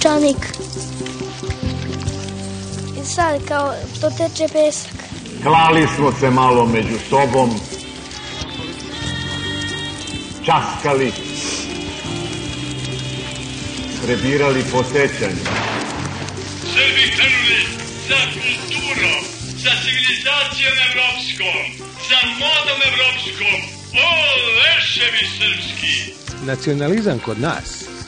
Peščanik. I sad kao što teče pesak. Klali smo se malo među sobom, časkali, prebirali po sećanju. Srbi krenuli za kulturom, za civilizacijom evropskom, za modom evropskom. O, leševi srpski! Nacionalizam kod nas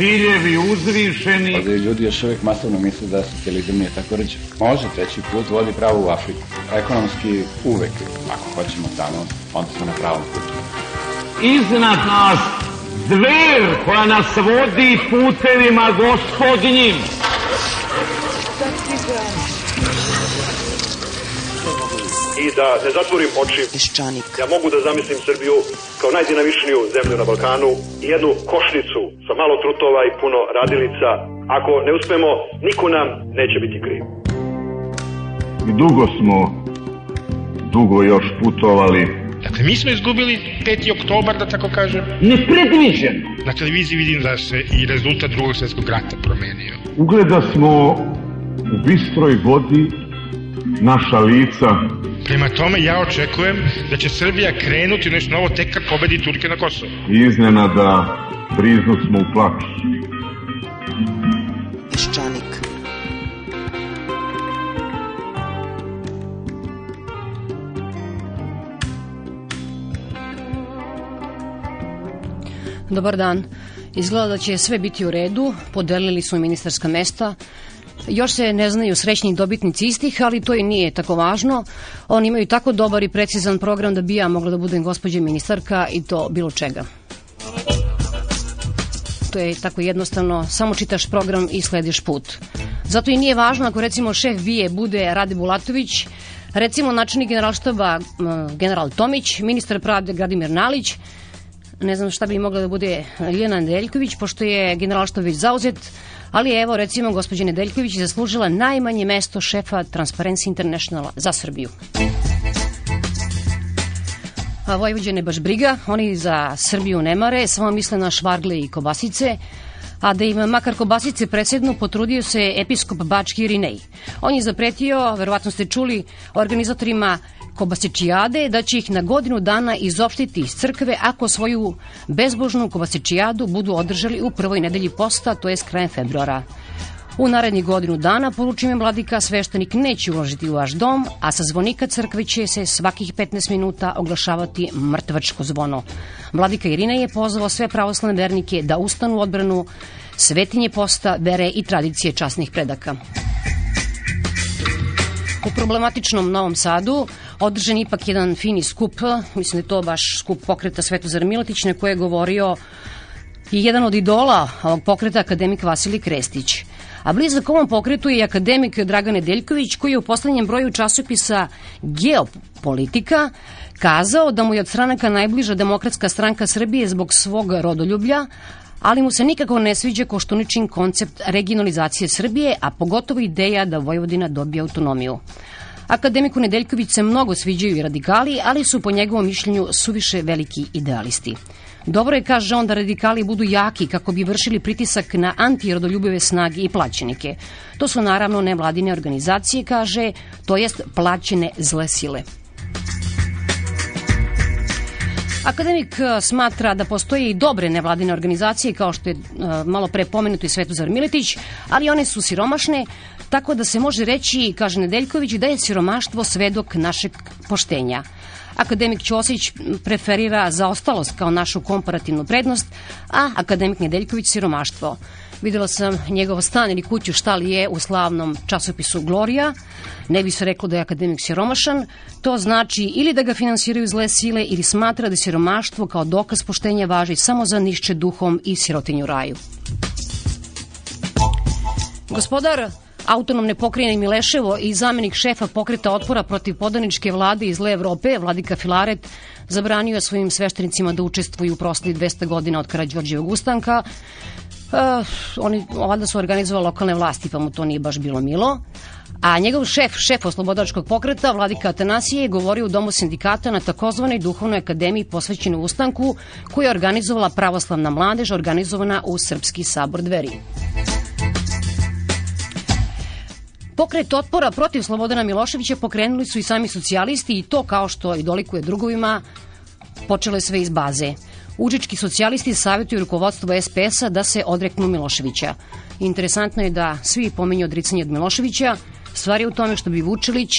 ciljevi uzvišeni, Ovdje ljudi još uvijek masovno misle da socijalizam nije tako rđe. Može, treći put vodi pravo u Afriku. Ekonomski uvek, ako hoćemo tamo, onda smo na pravom putu. iznad nas zver koja nas vodi putevima gospodnjim. I da ne zatvorim oči, Peščanik. ja mogu da zamislim Srbiju kao najdinamičniju zemlju na Balkanu i jednu košnicu sa malo trutova i puno radilica. Ako ne uspemo, niko nam neće biti kriv. I dugo smo, dugo još putovali. Dakle, mi smo izgubili 5. oktobar, da tako kažem. Nepredviđen. Na televiziji vidim da se i rezultat drugog svjetskog rata promenio. Ugleda smo u bistroj vodi naša lica Prema tome, ja očekujem da će Srbija krenuti u nešto novo tek kad pobedi Turke na Kosovo. i iznenada briznu smo u plaću. Peščanik. Dobar dan. Izgleda da će sve biti u redu. Podelili su ministarska mesta. Još se ne znaju srećni dobitnici istih, ali to i nije tako važno. Oni imaju tako dobar i precizan program da bi ja mogla da budem gospođa ministarka i to bilo čega. To je tako jednostavno, samo čitaš program i slediš put. Zato i nije važno ako recimo šef bije bude Rade Bulatović, recimo načelnik generalštaba general Tomić, ministar pravde Gradimir Nalić, ne znam šta bi mogla da bude Ljena Nedeljković, pošto je generalštab već zauzet, ali evo recimo gospođa Nedeljković je zaslužila najmanje mesto šefa Transparency Internationala za Srbiju. A Vojvođene baš briga, oni za Srbiju ne mare, samo misle na švargle i kobasice, a da im makar kobasice predsednu potrudio se episkop Bački Irinej. On je zapretio, verovatno ste čuli, organizatorima kobasičijade da će ih na godinu dana izopštiti iz crkve ako svoju bezbožnu kobasičijadu budu održali u prvoj nedelji posta, to je krajem februara. U narednih godinu dana, poručuje vladika, sveštenik neće uložiti u vaš dom, a sa zvonika crkve će se svakih 15 minuta oglašavati mrtvačko zvono. Vladika Irina je pozvao sve pravoslavne vernike da ustanu u odbranu svetinje posta, vere i tradicije časnih predaka. U problematičnom Novom Sadu održan ipak jedan fini skup, mislim da je to baš skup pokreta Svetozar Miletić, na koje je govorio i jedan od idola ovog pokreta, akademik Vasilij Krestić. A blizak ovom pokretu je akademik Dragan Nedeljković, koji je u poslednjem broju časopisa Geopolitika kazao da mu je od stranaka najbliža demokratska stranka Srbije zbog svog rodoljublja, ali mu se nikako ne sviđa Koštuničin koncept regionalizacije Srbije, a pogotovo ideja da Vojvodina dobije autonomiju. Akademiku Nedeljković se mnogo sviđaju i radikali, ali su po njegovom mišljenju suviše veliki idealisti. Dobro je, kaže on, da radikali budu jaki kako bi vršili pritisak na antirodoljubive snage i plaćenike. To su naravno nevladine organizacije, kaže, to jest plaćene zle sile. Akademik e, smatra da postoje i dobre nevladine organizacije, kao što je e, malo pre pomenuto i Svetozar Miletić, ali one su siromašne, tako da se može reći, kaže Nedeljković, da je siromaštvo svedok našeg poštenja. Akademik Ćosić preferira zaostalost kao našu komparativnu prednost, a akademik Nedeljković siromaštvo. Videla sam njegov stan ili kuću šta li je u slavnom časopisu Gloria. Ne bi se reklo da je akademik siromašan. To znači ili da ga finansiraju zle sile ili smatra da siromaštvo kao dokaz poštenja važi samo za nišće duhom i sirotinju raju. Gospodar autonomne pokrajine Mileševo i zamenik šefa pokreta otpora protiv podaničke vlade iz Le Evrope, Vladika Filaret, zabranio svojim sveštenicima da učestvuju u proslavi 200 godina od Karadžorđevog ustanka. Uh, oni ovada su organizovali lokalne vlasti, pa mu to nije baš bilo milo. A njegov šef, šef oslobodačkog pokreta, Vladika Atanasije, je govorio u Domu sindikata na takozvanoj duhovnoj akademiji posvećenoj ustanku koju je organizovala pravoslavna mladež organizovana u Srpski sabor dveri. Pokret otpora protiv Slobodana Miloševića pokrenuli su i sami socijalisti i to kao što i dolikuje drugovima počelo je sve iz baze. Učički socijalisti savjetuju rukovodstvo SPS-a da se odreknu Miloševića. Interesantno je da svi pomenju odricanje od Miloševića, stvar je u tome što bi Vučilić,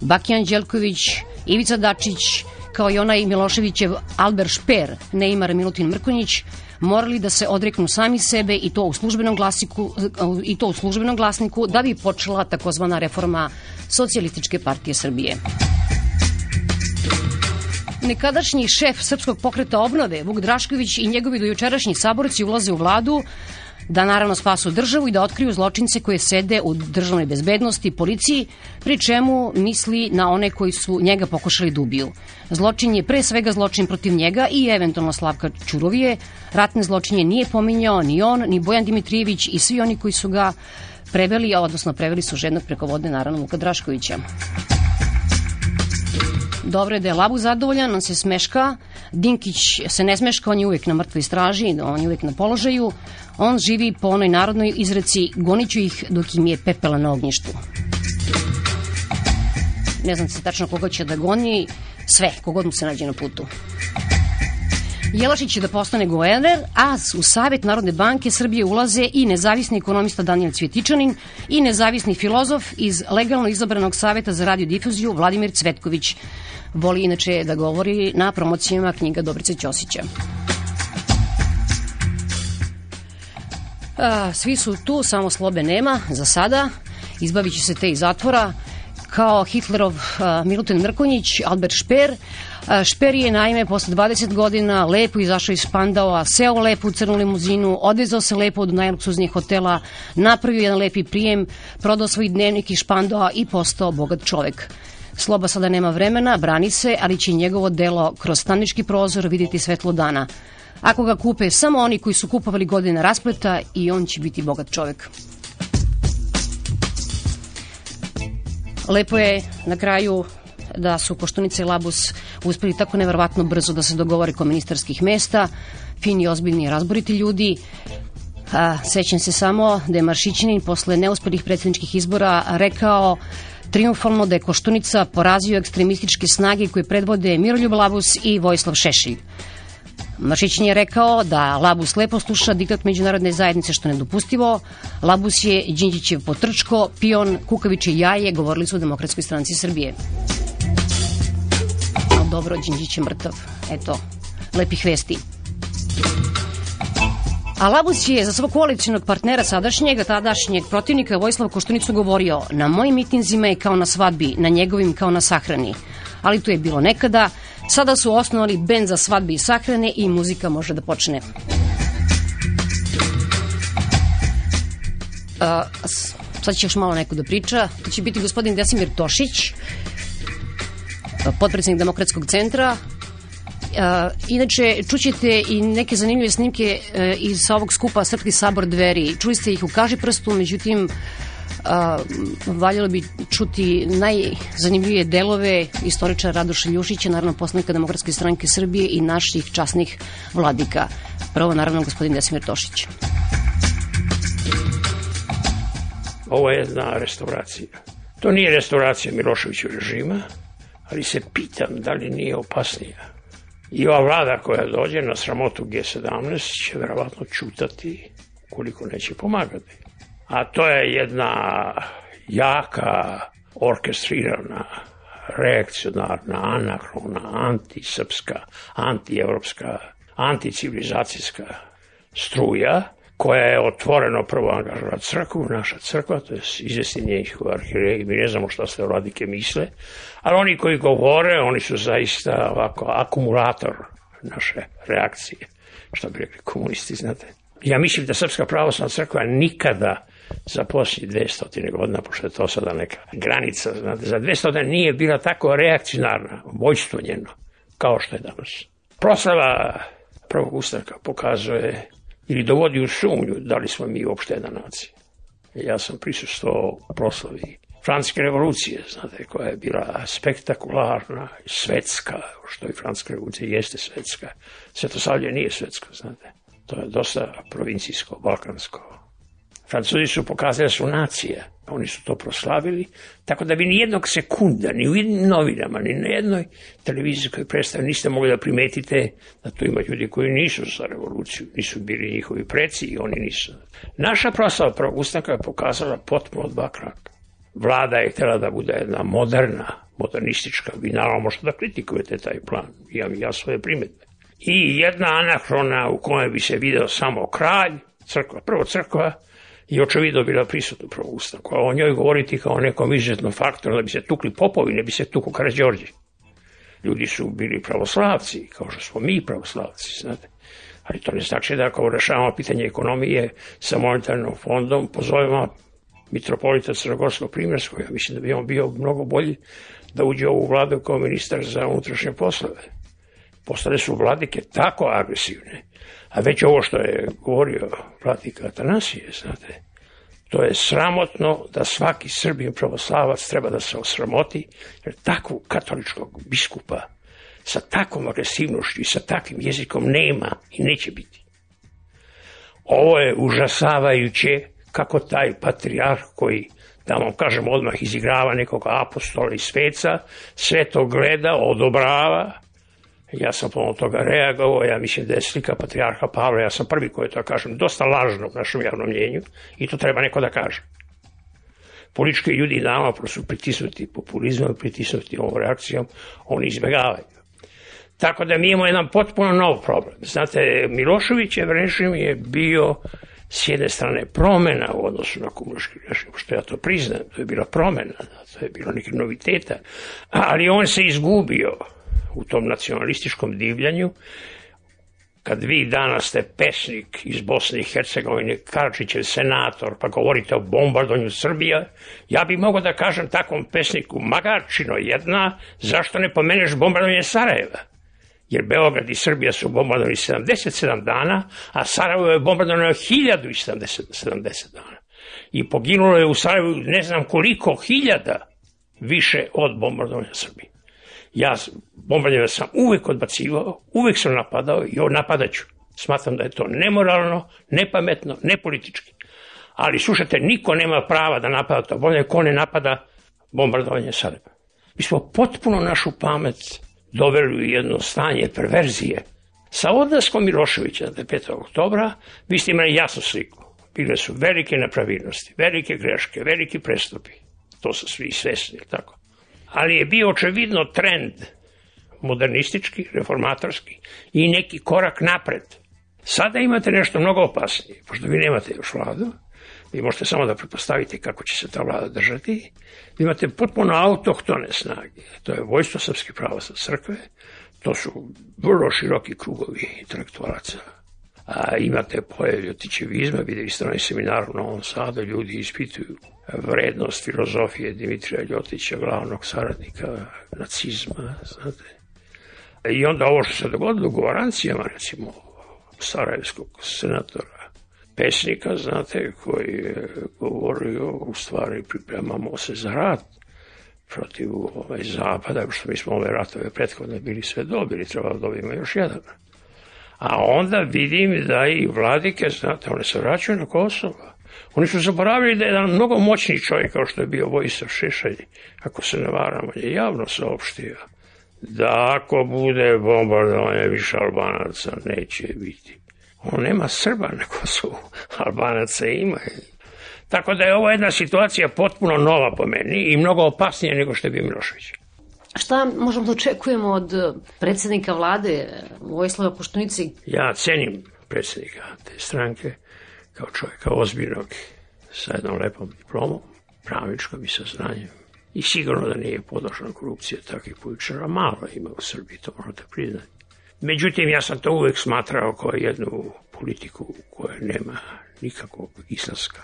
Bakijan Đelković, Ivica Dačić, kao i onaj Miloševićev Albert Šper, Neymar Milutin Mrkonjić, morali da se odreknu sami sebe i to u službenom glasiku i to u službenom glasniku da bi počela takozvana reforma Socijalističke partije Srbije. Nekadašnji šef Srpskog pokreta obnove, Vuk Drašković i njegovi dojučerašnji saborci ulaze u vladu da naravno spasu državu i da otkriju zločince koje sede u državnoj bezbednosti, policiji, pri čemu misli na one koji su njega pokušali da ubiju. Zločin je pre svega zločin protiv njega i eventualno Slavka Čurovije. Ratne zločinje nije pominjao ni on, ni Bojan Dimitrijević i svi oni koji su ga preveli, odnosno preveli su žednog preko vode, naravno Vuka Draškovića. Dobro je da je Labu zadovoljan, on se smeška, Dinkić se ne smeška, on je uvijek na mrtvoj straži, on je uvijek na položaju, on živi po onoj narodnoj izreci goniću ih dok im je pepela na ognjištu. Ne znam se tačno koga će da goni, sve, kogod mu se nađe na putu. Jelašić će da postane guverner, a u Savet Narodne banke Srbije ulaze i nezavisni ekonomista Daniel Cvjetičanin i nezavisni filozof iz legalno izabranog Saveta za radiodifuziju Vladimir Cvetković. Voli inače da govori na promocijama knjiga Dobrice Ćosića. A, svi su tu, samo slobe nema za sada. Izbavit će se te iz zatvora kao Hitlerov a, Milutin Mrkonjić, Albert Šper. A, Šper je naime posle 20 godina lepo izašao iz Špandaua, seo lepo u crnu limuzinu, odvezao se lepo od najluksuznijih hotela, napravio jedan lepi prijem, prodao svoj dnevnik iz Špandaua i postao bogat čovek. Sloba sada nema vremena, brani se, ali će njegovo delo kroz stanički prozor videti svetlo dana. Ako ga kupe samo oni koji su kupovali godine raspleta i on će biti bogat čovek. Lepo je na kraju da su Koštunica i Labus uspeli tako neverovatno brzo da se dogovore ko ministarskih mesta, fini, ozbiljni i razboriti ljudi. A, sećam se samo da je Maršićanin posle neuspelih predsjedničkih izbora rekao triumfalno da je Koštunica porazio ekstremističke snage koje predvode Miroljub Labus i Vojislav Šešelj. Mašićin je rekao da Labus lepo sluša diktat međunarodne zajednice što je nedopustivo. Labus je Đinđićev potrčko, pion, kukaviće jaje, govorili su o demokratskoj stranci Srbije. No, dobro, Đinđić je mrtav. Eto, lepih vesti. A Labus je za svog koalicijnog partnera sadašnjeg, tadašnjeg protivnika Vojislava Koštunicu govorio na mojim mitinzima je kao na svadbi, na njegovim kao na sahrani. Ali to je bilo nekada, sada su osnovali bend za svadbi i sahrane i muzika može da počne. A, sad će još malo neko da priča. To će biti gospodin Desimir Tošić, potpredsednik Demokratskog centra, Uh, inače, čućete i neke zanimljive snimke uh, iz ovog skupa Srpski sabor dveri. Čuli ste ih u kaži prstu, međutim, uh, valjalo bi čuti najzanimljivije delove istoričara Radoša Ljušića, naravno poslanika Demokratske stranke Srbije i naših časnih vladika. Prvo, naravno, gospodin Desimir Tošić. Ovo je jedna restauracija. To nije restauracija Miloševiću režima, ali se pitam da li nije opasnija I ova vlada koja dođe na sramotu G17 će verovatno čutati koliko neće pomagati. A to je jedna jaka, orkestrirana, reakcionarna, anahrona, antisrpska, antievropska, anticivilizacijska struja koja je otvoreno prvo angažovat crkvu, naša crkva, to je izvesni njihov arhirej, mi ne znamo šta se vladike misle, ali oni koji govore, oni su zaista ovako akumulator naše reakcije, što bi rekli komunisti, znate. Ja mislim da Srpska pravoslavna crkva nikada za poslije 200 godina, pošto je to sada neka granica, znate, za 200 nije bila tako reakcionarna, vojstvo njeno, kao što je danas. Proslava prvog ustanka pokazuje ili dovodi u sumnju da li smo mi uopšte jedna nacija. Ja sam prisustao proslavi Francuske revolucije, znate, koja je bila spektakularna, svetska, što i Francuska revolucija jeste svetska. Svetosavlje nije svetsko, znate. To je dosta provincijsko, balkansko. Francuzi su pokazali da su nacija. Oni su to proslavili, tako da vi ni jednog sekunda, ni u jednim novinama, ni na jednoj televizijskoj predstavi niste mogli da primetite da tu ima ljudi koji nisu za revoluciju, nisu bili njihovi preci i oni nisu. Naša proslava prvog ustanka je pokazala potpuno dva kraka. Vlada je htjela da bude jedna moderna, modernistička, vi naravno možete da kritikujete taj plan, imam ja svoje primetbe. I jedna anahrona u kojoj bi se video samo kralj, crkva, prvo crkva, i očevidno bila prisutna u prvom ustanku, a o njoj govoriti kao o nekom izuzetnom faktoru da bi se tukli popovi, ne bi se tuku Karadžorđe. Ljudi su bili pravoslavci, kao što smo mi pravoslavci, znate. Ali to ne znači da ako rešavamo pitanje ekonomije sa monetarnom fondom, pozovemo mitropolita Crnogorskog primjerskog, ja mislim da bi on bio mnogo bolji da uđe u vladu kao ministar za unutrašnje poslove. Postale su vladike tako agresivne, a već ovo što je govorio vladika Atanasije, znate, to je sramotno da svaki Srbin pravoslavac treba da se osramoti, jer takvu katoličkog biskupa sa takvom agresivnošću i sa takvim jezikom nema i neće biti. Ovo je užasavajuće kako taj patrijarh koji, da vam kažem odmah, izigrava nekog apostola i sveca, sve to gleda, odobrava, ja sam pomalo toga reagovao, ja mislim da je slika patrijarha Pavla, ja sam prvi koji to kažem, dosta lažno u našem javnom mnjenju i to treba neko da kaže. Politički ljudi dama su pritisnuti populizmom, pritisnuti ovom reakcijom, oni izbjegavaju. Tako da mi imamo jedan potpuno nov problem. Znate, Miloševićev režim je bio s jedne strane promena u odnosu na komunistički režim, što ja to priznam, to je bila promena, to je bilo neke noviteta, ali on se izgubio u tom nacionalističkom divljanju, kad vi danas ste pesnik iz Bosne i Hercegovine, Karčićev senator, pa govorite o bombardovanju Srbija, ja bih mogao da kažem takvom pesniku, Magarčino jedna, zašto ne pomeneš bombardovanje Sarajeva? Jer Beograd i Srbija su bombardovani 77 dana, a Sarajevo je bombardovano 1070 dana. I poginulo je u Sarajevu ne znam koliko hiljada više od bombardovanja Srbije. Ja bombardovanje sam uvek odbacivao, uvek sam napadao i napadat ću. Smatram da je to nemoralno, nepametno, nepolitički. Ali slušajte, niko nema prava da napada to bombardovanje, ko ne napada bombardovanje Sarajeva. Mi smo potpuno našu pamet doveli u jedno stanje perverzije. Sa odlaskom Miloševića na 5. oktobra vi ste imali jasnu sliku. Bile su velike nepravilnosti, velike greške, veliki prestupi. To su svi svesni, tako. Ali je bio očevidno trend modernistički, reformatorski i neki korak napred. Sada imate nešto mnogo opasnije, pošto vi nemate još vladu, vi možete samo da pretpostavite kako će se ta vlada držati. Vi imate potpuno autohtone snage. To je vojstvo Srpske pravoslavne crkve, to su vrlo široki krugovi intelektualaca. A imate pojav ljotićevizma, videli ste onaj seminar u Novom Sadu, ljudi ispituju vrednost filozofije Dimitrija Ljotića, glavnog saradnika nacizma, znate. I onda ovo što se dogodilo u govorancijama, recimo, sarajevskog senatora pesnika, znate, koji je govorio, u stvari pripremamo se za rat protiv ovaj, zapada, što mi smo ove ratove prethodne bili sve dobili, treba da dobijemo još jedan. A onda vidim da i vladike, znate, one se vraćaju na Kosovo. Oni su zaboravili da je jedan mnogo moćni čovjek, kao što je bio Vojislav Šešelj, ako se ne varam, on je javno saopštio da ako bude bombardovanje više Albanaca neće biti. On nema Srba na Kosovu, Albanaca ima. Tako da je ovo jedna situacija potpuno nova po meni i mnogo opasnija nego što je bio Milošević. Šta možemo da očekujemo od predsednika vlade Vojislava Koštunici? Ja cenim predsednika te stranke kao čovjeka ozbiljnog sa jednom lepom diplomom, pravičkom i saznanjem. I sigurno da nije podložna korupcija takvih političara. Malo ima u Srbiji, to morate priznati. Međutim, ja sam to uvek smatrao kao jednu politiku koja nema nikakvog islamska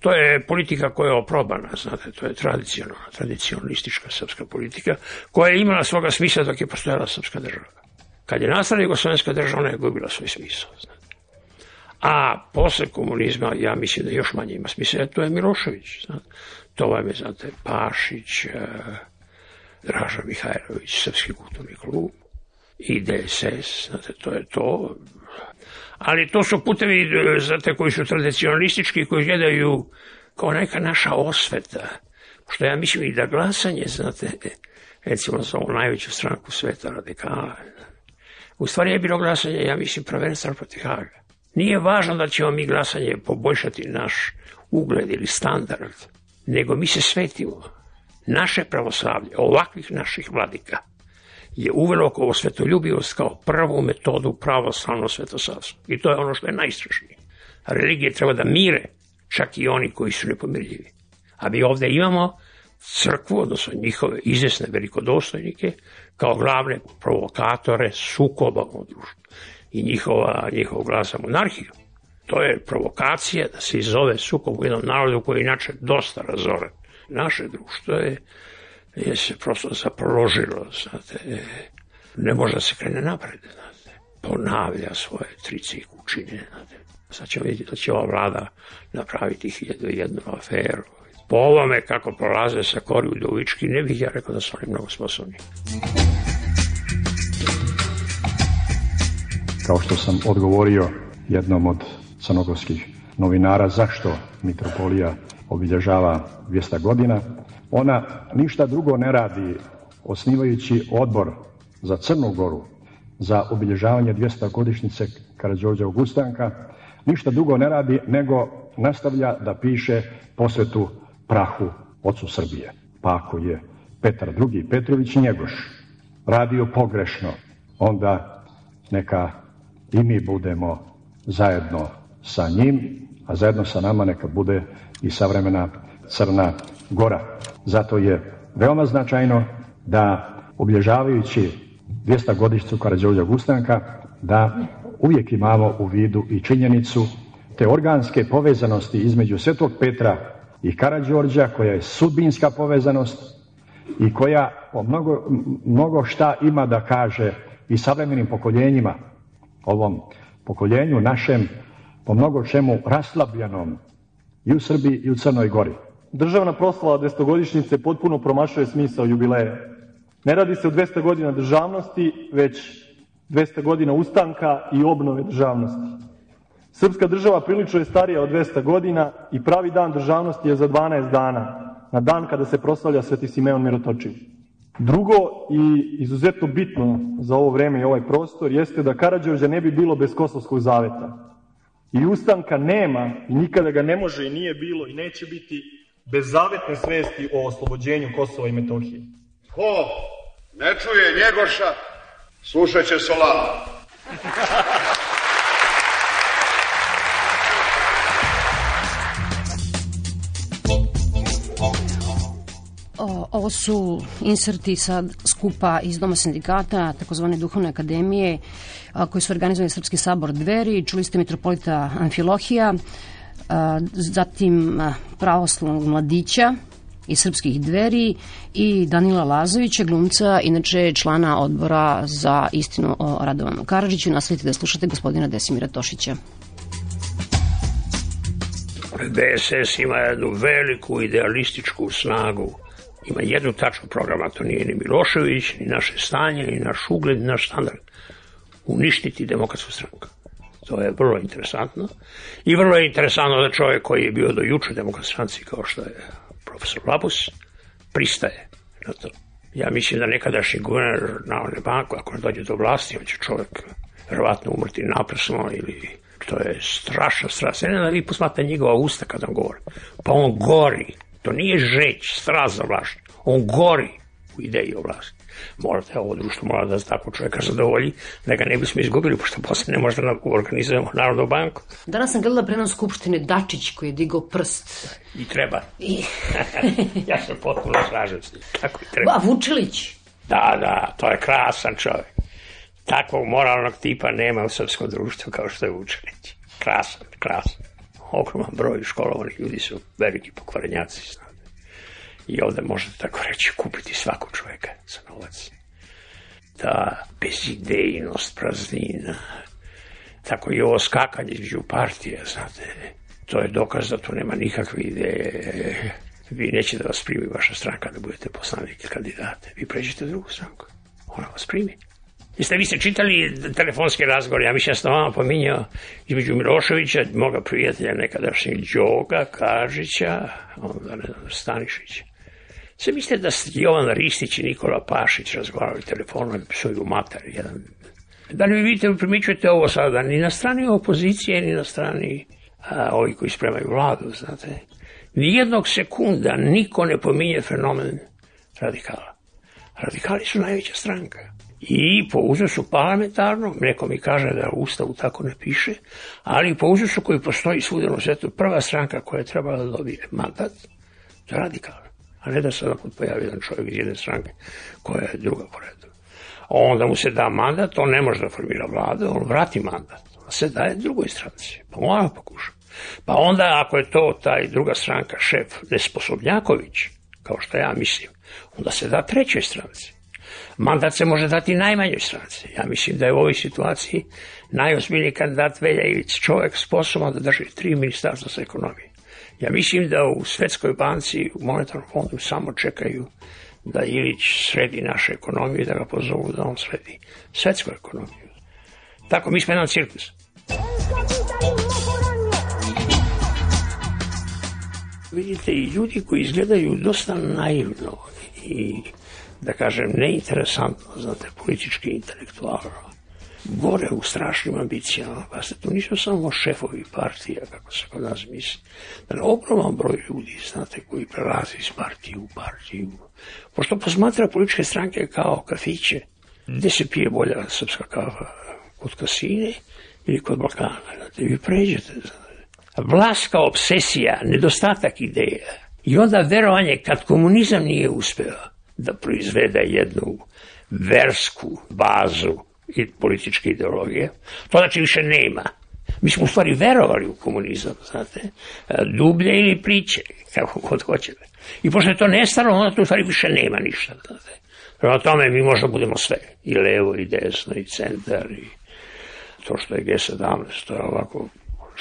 To je politika koja je oprobana, znate, to je tradicionalna, tradicionalistička srpska politika, koja je imala svoga smisla dok je postojala srpska država. Kad je nastala Jugoslovenska država, ona je gubila svoj smisao. Znate. A posle komunizma, ja mislim da još manje ima smisla, to je Milošević. Znate. To vam je, znate, Pašić, Draža Mihajlović, Srpski kulturni klub i DSS, znate, to je to. Ali to su putevi, znate, koji su tradicionalistički, koji gledaju kao neka naša osveta. Što ja mislim i da glasanje, znate, recimo za ovu najveću stranku sveta radikala, u stvari je bilo glasanje, ja mislim, prvenstveno protiv Haga. Nije važno da ćemo mi glasanje poboljšati naš ugled ili standard, nego mi se svetimo naše pravoslavlje, ovakvih naših vladika, je uvelo kao svetoljubivost kao prvu metodu pravoslavno svetosavstva. I to je ono što je najstrašnije. Religije treba da mire čak i oni koji su nepomirljivi. A mi ovde imamo crkvu, odnosno njihove izvesne velikodostojnike, kao glavne provokatore sukoba u društvu i njihova, njihov glas za monarhiju. To je provokacija da se izove sukob u jednom narodu koji je inače dosta razoren naše društvo je, je se prosto zaproložilo, znate, ne može da se krene napred, znate, ponavlja svoje trici kućine, znate. Sad ćemo vidjeti da će ova vlada napraviti hiljadu jednu aferu. Po ovome kako prolaze sa kori udovički, ne bih ja rekao da su oni mnogo sposobni. Kao što sam odgovorio jednom od crnogorskih novinara zašto mitropolija obilježava 200 godina, ona ništa drugo ne radi osnivajući odbor za Crnu Goru za obilježavanje 200 godišnjice Karadžorđa Augustanka, ništa drugo ne radi nego nastavlja da piše posvetu prahu ocu Srbije. Pa ako je Petar II. Petrović Njegoš radio pogrešno, onda neka i mi budemo zajedno sa njim, a zajedno sa nama neka bude i savremena Crna Gora. Zato je veoma značajno da obilježavajući 200 godišću Karadžorđa Gustanka da uvijek imamo u vidu i činjenicu te organske povezanosti između Svetog Petra i Karadžorđa koja je sudbinska povezanost i koja po mnogo, mnogo šta ima da kaže i savremenim pokoljenjima, ovom pokoljenju našem, po mnogo čemu raslabljenom i u Srbiji i u Crnoj Gori. Državna proslava 200-godišnjice potpuno promašuje smisao jubileja. Ne radi se o 200 godina državnosti, već 200 godina ustanka i obnove državnosti. Srpska država prilično je starija od 200 godina i pravi dan državnosti je za 12 dana, na dan kada se proslavlja Sveti Simeon Mirotočiv. Drugo i izuzetno bitno za ovo vreme i ovaj prostor jeste da Karadžorđa ne bi bilo bez Kosovskog zaveta. I ustanka nema i nikada ga ne može i nije bilo i neće biti bez zavetne svesti o oslobođenju Kosova i Metohije. Ko ne čuje Njegoša, slušat će Solana. Ovo su inserti sa skupa iz Doma sindikata, takozvane duhovne akademije, koji su organizovani Srpski sabor Dveri, čuli ste mitropolita Amfilohija, zatim pravoslavnog mladića iz srpskih dveri i Danila Lazovića, glumca, inače člana odbora za istinu o Radovanu Karadžiću. Nastavite da slušate gospodina Desimira Tošića. DSS ima jednu veliku idealističku snagu ima jednu tačku programa, to nije ni Milošević, ni naše stanje, ni naš ugled, ni naš standard. Uništiti demokratsku stranku. To je vrlo interesantno. I vrlo je interesantno da čovjek koji je bio do juče demokratskoj stranci, kao što je profesor Labus, pristaje na to. Ja mislim da nekadašnji guverner Narodne banku, ako ne dođe do vlasti, on će čovjek verovatno umrti naprsno ili to je strašno, strašno. Ne da vi posmate njegova usta kada on govori. Pa on gori To nije žeć, strast za vlast. On gori u ideji o vlasti. Morate, ovo društvo mora da tako čovjeka zadovolji, da ga ne bismo izgubili, pošto posle ne možda da organizujemo Narodnu banku. Danas sam gledala prenos Skupštine Dačić koji je digao prst. I treba. I... ja se potpuno slažem s njim. Tako i treba. A Vučilić? Da, da, to je krasan čovjek. Takvog moralnog tipa nema u srpskom društvu kao što je Vučilić. Krasan, krasan. Ogroman broj školovanih ljudi su veliki pokvarenjaci, znate. I ovde možete tako reći kupiti svakog čoveka za novac. Ta bezidejnost, praznina, tako i ovo skakanje između partija, znate, to je dokaz da tu nema nikakve ideje. Vi nećete da vas primi vaša stranka da budete poslanik kandidate. Vi pređete drugu stranku. Ona vas primi. Jeste vi ste čitali telefonske razgovore, ja mislim da sam vama pominjao između Miloševića, moga prijatelja nekadašnjeg Đoga, Kažića, onda ne znam, Stanišića. Sve mislite da ste Jovan Ristić i Nikola Pašić razgovarali telefonom i psuju mater jedan. Da li vi vidite, primičujete ovo sada, ni na strani opozicije, ni na strani a, ovi koji spremaju vladu, znate. Nijednog sekunda niko ne pominje fenomen radikala. Radikali su najveća stranka. I po uzusu parlamentarnom, neko mi kaže da u Ustavu tako ne piše, ali po uzusu koji postoji svuda u svetu, prva stranka koja je trebala da dobije mandat, to je radikal. A ne da se naput pojavi jedan čovjek iz jedne stranke koja je druga po redu. Onda mu se da mandat, on ne može da formira vladu, on vrati mandat. A se daje drugoj stranci. Pa ona pokuša. Pa onda ako je to taj druga stranka, šef Nesposobnjaković, kao što ja mislim, onda se da trećoj stranci. Mandat se može dati najmanjoj stranci. Ja mislim da je u ovoj situaciji najozbiljniji kandidat Velja Ilić čovjek sposoban da drži tri ministarstva sa ekonomije. Ja mislim da u Svetskoj banci, u monetarnom fondu samo čekaju da Ilić sredi našu ekonomiju i da ga pozovu da on sredi svetsku ekonomiju. Tako, mi smo jedan cirkus. Vidite, i ljudi koji izgledaju dosta naivno i, da kažem, neinteresantno, znate, politički intelektualno, gore u strašnim ambicijama. Pa ste, to nisu samo šefovi partija, kako se kod nas misli. Je ogroman broj ljudi, znate, koji prelazi iz partije u partiju. Pošto posmatra političke stranke kao kafiće, gde se pije bolja srpska kava, kod kasine ili kod Balkana. Znate, vi pređete, znate. Vlast kao obsesija, nedostatak ideja. I onda verovanje kad komunizam nije uspeo da proizvede jednu versku bazu i političke ideologije, to znači više nema. Mi smo u stvari verovali u komunizam, znate, dublje ili priče, kako god hoćete. I pošto je to nestalo, onda tu u stvari više nema ništa, znate. Prema tome mi možda budemo sve, i levo, i desno, i centar, i to što je G17, to je ovako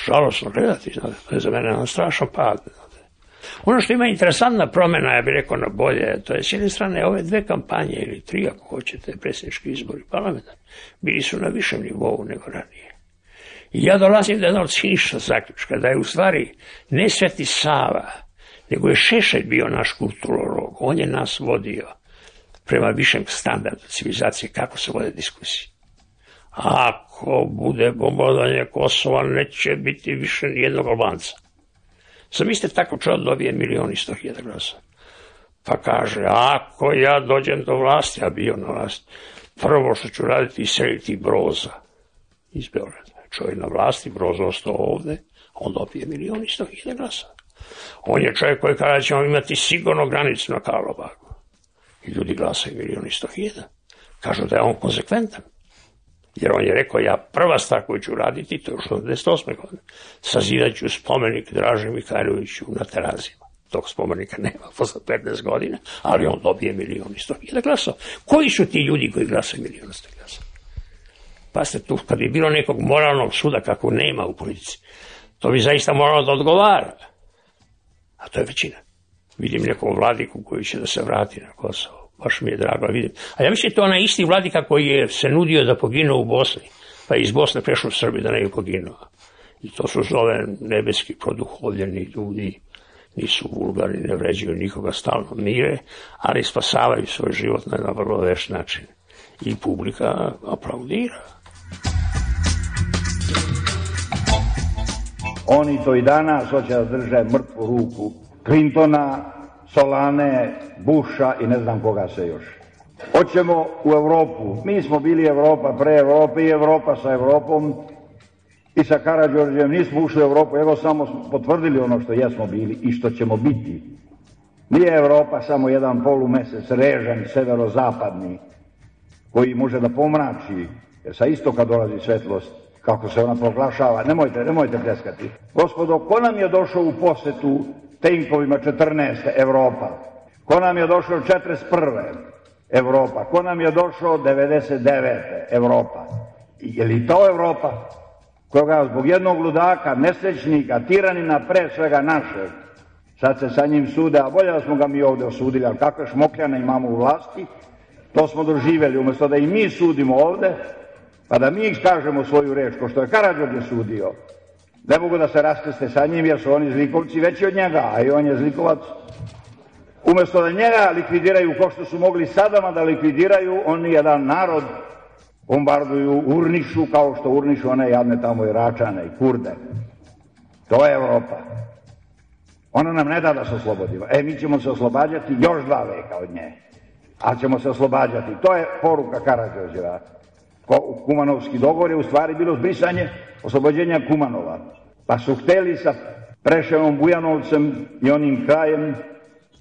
žalosno gledati, znate, to je za mene jedan strašan pad. Ono što ima interesantna promjena, ja bih rekao na bolje, to je s jedne strane ove dve kampanje, ili tri ako hoćete, predsjednički izbori parlamenta, bili su na višem nivou nego ranije. I ja dolazim do jednog ciničnog zaključka, da je u stvari ne Sveti Sava, nego je Šešelj bio naš kulturolog, on je nas vodio prema višem standardu civilizacije, kako se vode diskusije. Ako bude bombardanje Kosova, neće biti više nijednog Albanca. Zamislite tako čovjek dobije milion i sto hiljada glasa. Pa kaže, ako ja dođem do vlasti, a bio na vlasti, prvo što ću raditi iseliti Broza iz Beograda. Čovjek na vlasti, Broza ostao ovde, on dobije milion i sto hiljada glasa. On je čovjek koji kada ćemo imati sigurno granicu na Karlobagu. I ljudi glasaju milion i sto hiljada. Kažu da je on konsekventan. Jer on je rekao, ja prva stvar koju ću raditi, to je još 88. godine, sazidat ću spomenik Draže Mihajloviću na terazima. Tog spomenika nema posle 15 godina, ali on dobije milion i sto hiljada glasova. Koji su ti ljudi koji glasaju milion i sto glasova? Pa ste tu, kad bi bilo nekog moralnog suda, kako nema u politici, to bi zaista moralo da odgovara. A to je većina. Vidim nekog vladiku koji će da se vrati na Kosovo baš mi je drago vidim. A ja mislim to onaj isti vladika koji je se nudio da poginu u Bosni, pa je iz Bosne prešao u Srbiju da ne je poginuo. I to su zove nebeski produhovljeni ljudi, nisu vulgarni, ne vređuju nikoga stalno mire, ali spasavaju svoj život na jedan vrlo veš način. I publika aplaudira. Oni to i danas hoće da drže mrtvu ruku Clintona, Solane, Buša i ne znam koga se još. Hoćemo u Evropu. Mi smo bili Evropa pre Evrope i Evropa sa Evropom i sa Karadžorđem nismo ušli u Evropu, evo samo potvrdili ono što jesmo bili i što ćemo biti. Nije Evropa samo jedan polumesec režan, severozapadni, koji može da pomrači, jer sa istoka dolazi svetlost, kako se ona proglašava, nemojte, nemojte pleskati. Gospodo, ko nam je došao u posetu tenkovima 14. Evropa? Ko nam je došao 41. Evropa? Ko nam je došao 99. Evropa? Je li to Evropa? Koga zbog jednog ludaka, nesrećnika, tiranina, pre svega našeg, sad se sa njim sude, a bolje da smo ga mi ovde osudili, ali kakve šmokljane imamo u vlasti, to smo doživjeli, umesto da i mi sudimo ovde, pa da mi kažemo svoju reč, ko što je Karadžođe sudio. Ne mogu da se raskrste sa njim, jer su oni zlikovci veći od njega, a i on je zlikovac. Umesto da njega likvidiraju ko što su mogli sadama da likvidiraju, oni jedan narod bombarduju, urnišu kao što urnišu one jadne tamo i račane i kurde. To je Evropa. Ona nam ne da da se oslobodimo. E, mi ćemo se oslobađati još dva veka od nje. Ali ćemo se oslobađati. To je poruka Karadžođeva. Kumanovski dogovor je u stvari bilo zbrisanje oslobođenja Kumanova. Pa su hteli sa Preševom Bujanovcem i onim krajem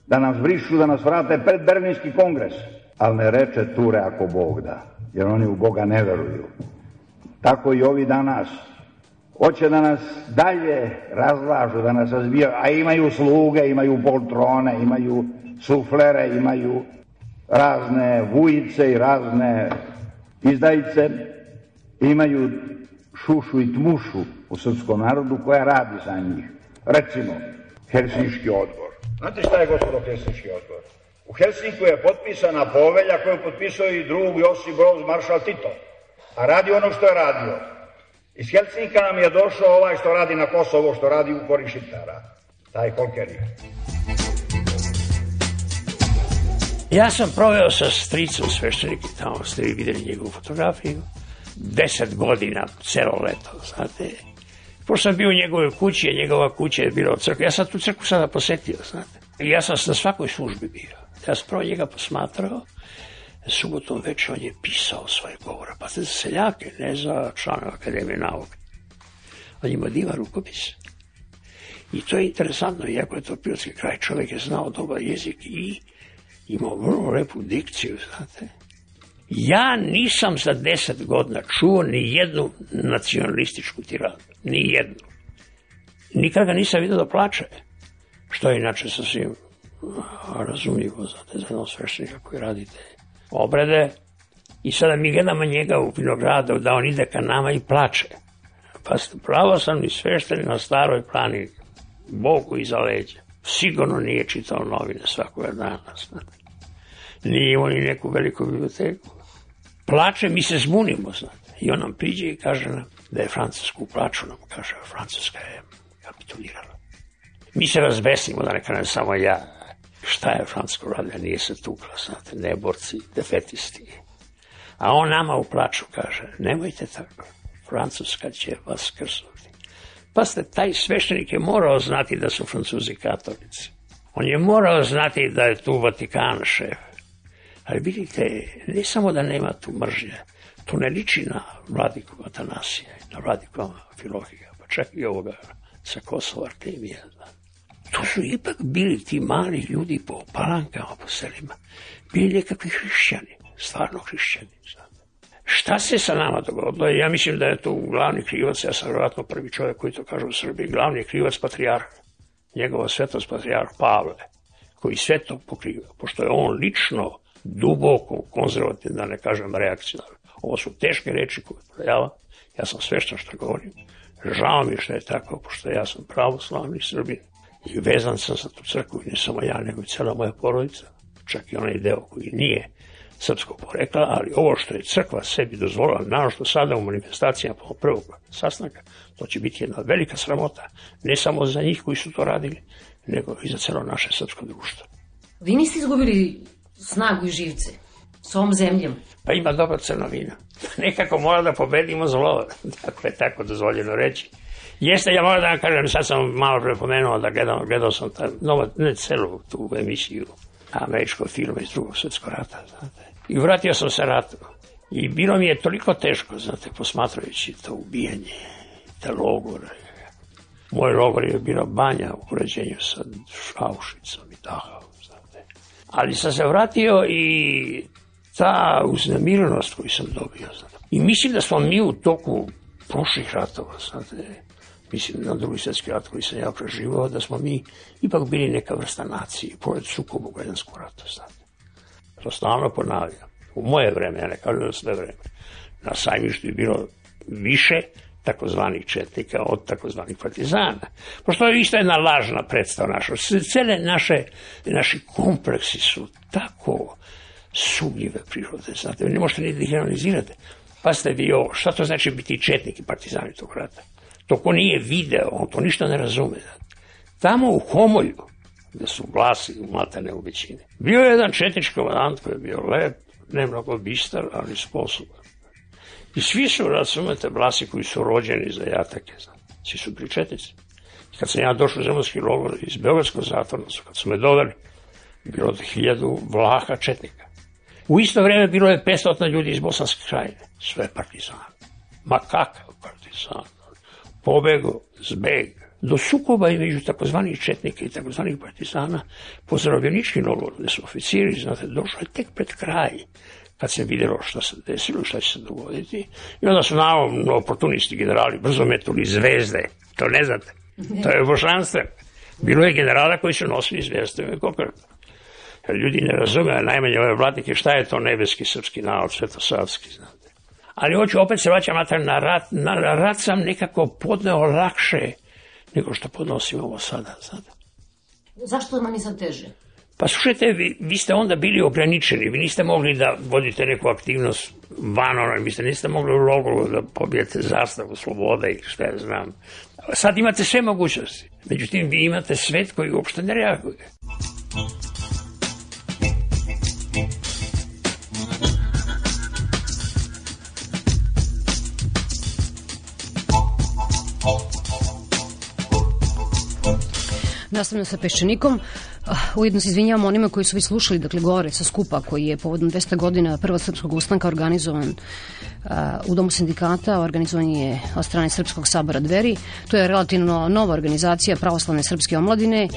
da nas brišu, da nas vrate pred Berlinski kongres. Ali ne reče Ture ako Bog da, jer oni u Boga ne veruju. Tako i ovi danas. Hoće da nas dalje razlažu, da nas razbijaju, a imaju sluge, imaju poltrone, imaju suflere, imaju razne vujice i razne izdajice, imaju šušu i tmušu u srpskom narodu koja radi za njih. Recimo, Helsinški odbor. Znate šta je gospodo Helsinški odbor? U Helsinku je potpisana povelja koju potpisao i drug Josip Broz Maršal Tito. A radi ono što je radio. Iz Helsinka nam je došao ovaj što radi na Kosovo, što radi u kori Šiptara. Taj Kolkeri. Ja sam proveo sa stricom sveštenikom, tamo ste vi videli njegovu fotografiju, deset godina, celo leto, znate. Pošto sam bio u njegove kući, a njegova kuća je bila od crkve. Ja sam tu crkvu sada posetio, znate. I ja sam na svakoj službi bio. Ja sam prvo njega posmatrao, subotom večer on je pisao svoje govore, pa za seljake, ne za članove Akademije nauke. On ima divan rukopis. I to je interesantno, iako je to pilotski kraj, čovjek je znao dobar jezik i imao vrlo lepu dikciju, znate. Ja nisam za deset godina čuo ni jednu nacionalističku tiradu. Ni jednu. Nikad ga nisam vidio da plače. Što je inače sasvim razumljivo, za jednog sveštenika koji radite obrede. I sada mi gledamo njega u vinogradu da on ide ka nama i plače. Pa pravo sam i sveštenik na staroj plani, Bogu iza leđa. Sigurno nije čitao novine svakoga dana. Nije imao ni neku veliku biblioteku. Plače, mi se zbunimo, znate. I on nam priđe i kaže nam da je Francuska u plaču, nam kaže, Francuska je kapitulirala. Mi se razbesimo, da ne kažem samo ja. Šta je Francuska uradila? Nije se tukla, znate, ne borci, defetisti. A on nama u plaču kaže, nemojte tako, Francuska će vas krsnuti. Pa ste, taj sveštenik je morao znati da su Francuzi katolici. On je morao znati da je tu Vatikan šef. Ali vidite, ne samo da nema tu mržnje, to ne liči na vladiku Atanasija, na vladiku Filohija, pa čak i ovoga sa Kosova Artemija. To su ipak bili ti mali ljudi po palankama, po selima. Bili nekakvi hrišćani, stvarno hrišćani. Šta se sa nama dogodilo? Ja mislim da je to glavni krivac, ja sam vjerojatno prvi čovjek koji to kaže u Srbiji, glavni krivac patrijarh, njegova svetost patrijarh Pavle, koji sve to pokriva, pošto je on lično duboko konzervativno, da ne kažem reakcionarno. Ovo su teške reči koje projava, ja sam sveštan što govorim. Žao mi što je tako, pošto ja sam pravoslavni Srbin i vezan sam za tu crkvu, ne samo ja, nego i cela moja porodica, čak i onaj deo koji nije srpskog porekla, ali ovo što je crkva sebi dozvolila, naravno sada u manifestacijama prvog sastanka, to će biti jedna velika sramota, ne samo za njih koji su to radili, nego i za celo naše srpsko društvo. Vi niste izgubili snagu i živce s ovom zemljom? Pa ima dobra crna vina. Nekako mora da pobedimo zlo, tako je tako dozvoljeno reći. Jeste, ja moram da vam kažem, sad sam malo prepomenuo da gledao, gledao sam ta, nova, ne celu tu emisiju američkog filma iz drugog svetskog rata, znate. I vratio sam se ratu. I bilo mi je toliko teško, znate, posmatrajući to ubijanje, te logore. Moj logor je bila banja u uređenju sa Auschwitzom i Dachau. Ali sam se vratio i ta uznemirenost koju sam dobio, znate. I mislim da smo mi u toku prošlih ratova, znate, mislim na drugi svjetski rat koji sam ja preživao, da smo mi ipak bili neka vrsta nacije, pored sukobu građanskog rata, znate. To stalno ponavljam. U moje vreme, ja ne kažem da sve vreme, na sajmištu je bilo više takozvanih četnika od takozvanih partizana. Pošto je isto jedna lažna predstava naša. Cele naše, naši kompleksi su tako sumnjive prirode, znate, ne možete ni da ih analizirate. Pa ste vi ovo, šta to znači biti četnik i partizani tog rata? To ko nije video, on to ništa ne razume. Tamo u Homolju, gde su glasi matane u većini, bio je jedan četnički komandant koji je bio lep, ne mnogo bistar, ali sposoban. I svi su, razumete, vlasi koji su rođeni za jatake. Svi su bili četnici. I kad sam ja došao u zemljski logor iz Beogradskog zatvora, kad su me doveli, bilo je hiljadu vlaha četnika. U isto vreme bilo je 500 ljudi iz Bosanske krajine, sve partizani. Ma kakav partizan? Pobego, zbeg, do sukoba između takozvanih četnika i takozvanih partizana po zarobljeničkim logoru, gde su oficiri, znate, došlo je tek pred kraj kad se videlo šta se desilo, šta će se dogoditi. I onda su naravno oportunisti generali brzo metuli zvezde. To ne znate. To je božanstvo. Bilo je generala koji su nosili zvezde u. Jer ljudi ne razume, najmanje ove vladnike, šta je to nebeski srpski narod, svetosavski, znate. Ali hoću opet se vraćam natrag na rat. Na rat sam nekako podneo lakše nego što podnosim ovo sada, znate. Zašto nam je sad teže? Pa slušajte, vi, vi ste onda bili ograničeni, vi niste mogli da vodite neku aktivnost van ono, vi ste niste mogli u logoru da pobijete zastavu slobode ili šta ja znam. Sad imate sve mogućnosti, međutim vi imate svet koji uopšte ne reaguje. Nastavljamo sa Peščanikom. Ujedno se izvinjavam onima koji su vi slušali, dakle gore sa skupa koji je povodom 200 godina prva srpskog ustanka organizovan u Domu sindikata, organizovan je od strane Srpskog sabora Dveri. To je relativno nova organizacija pravoslavne srpske omladine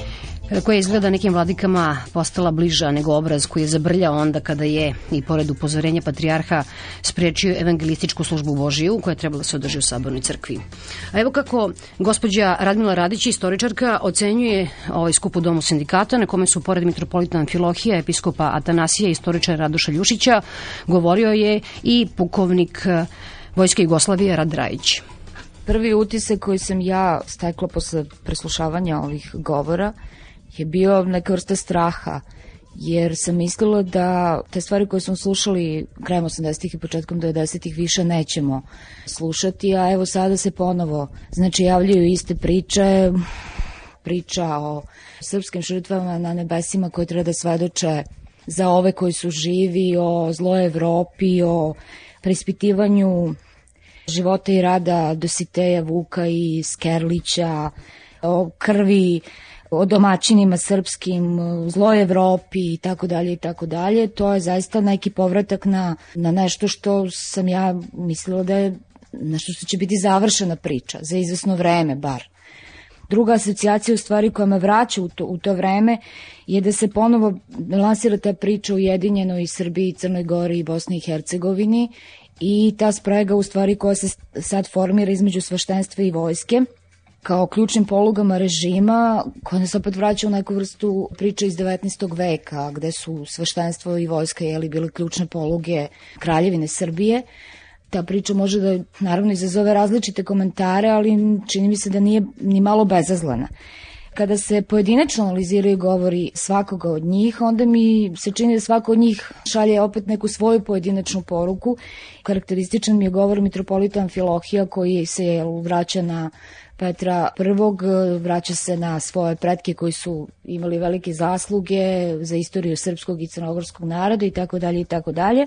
koja je izgleda nekim vladikama postala bliža nego obraz koji je zabrljao onda kada je i pored upozorenja patrijarha sprečio evangelističku službu Božiju koja je trebala da se održi u sabornoj crkvi. A evo kako gospođa Radmila Radić, istoričarka, ocenjuje ovaj skup u Domu sindikata na kome su pored mitropolita Amfilohija, episkopa Atanasija i istoričara Radoša Ljušića govorio je i pukovnik Vojske Jugoslavije Rad Rajić. Prvi utisak koji sam ja stekla posle preslušavanja ovih govora je bio neka vrsta straha, jer sam mislila da te stvari koje smo slušali krajem 80-ih i početkom 90-ih više nećemo slušati, a evo sada se ponovo, znači javljaju iste priče, priča o srpskim žrtvama na nebesima koje treba da svedoče za ove koji su živi, o zloj Evropi, o preispitivanju života i rada Dositeja Vuka i Skerlića, o krvi o domaćinima srpskim, zloj Evropi i tako dalje i tako dalje. To je zaista neki povratak na, na nešto što sam ja mislila da je nešto što će biti završena priča, za izvesno vreme bar. Druga asocijacija u stvari koja me vraća u to, u to vreme je da se ponovo lansira ta priča u Jedinjenoj Srbiji, Crnoj Gori i Bosni i Hercegovini i ta sprega u stvari koja se sad formira između svaštenstva i vojske kao ključnim polugama režima koja nas opet vraća u neku vrstu priče iz 19. veka gde su sveštenstvo i vojska jeli bile ključne poluge kraljevine Srbije. Ta priča može da naravno izazove različite komentare, ali čini mi se da nije ni malo bezazlena. Kada se pojedinačno analiziraju govori svakoga od njih, onda mi se čini da svako od njih šalje opet neku svoju pojedinačnu poruku. Karakterističan mi je govor mitropolita Amfilohija koji se vraća na Petra I vraća se na svoje pretke koji su imali velike zasluge za istoriju srpskog i crnogorskog naroda i tako dalje i tako dalje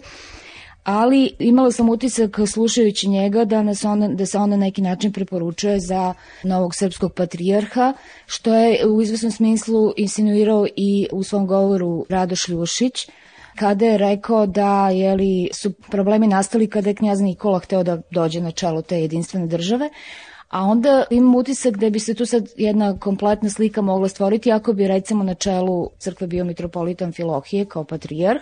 ali imala sam utisak slušajući njega da, nas on, da se on na neki način preporučuje za novog srpskog patrijarha, što je u izvesnom smislu insinuirao i u svom govoru Radoš Ljušić, kada je rekao da jeli, su problemi nastali kada je knjaz Nikola hteo da dođe na čelo te jedinstvene države, A onda imam utisak da bi se tu sad jedna kompletna slika mogla stvoriti ako bi recimo na čelu crkve bio mitropolitan Filohije kao patrijarh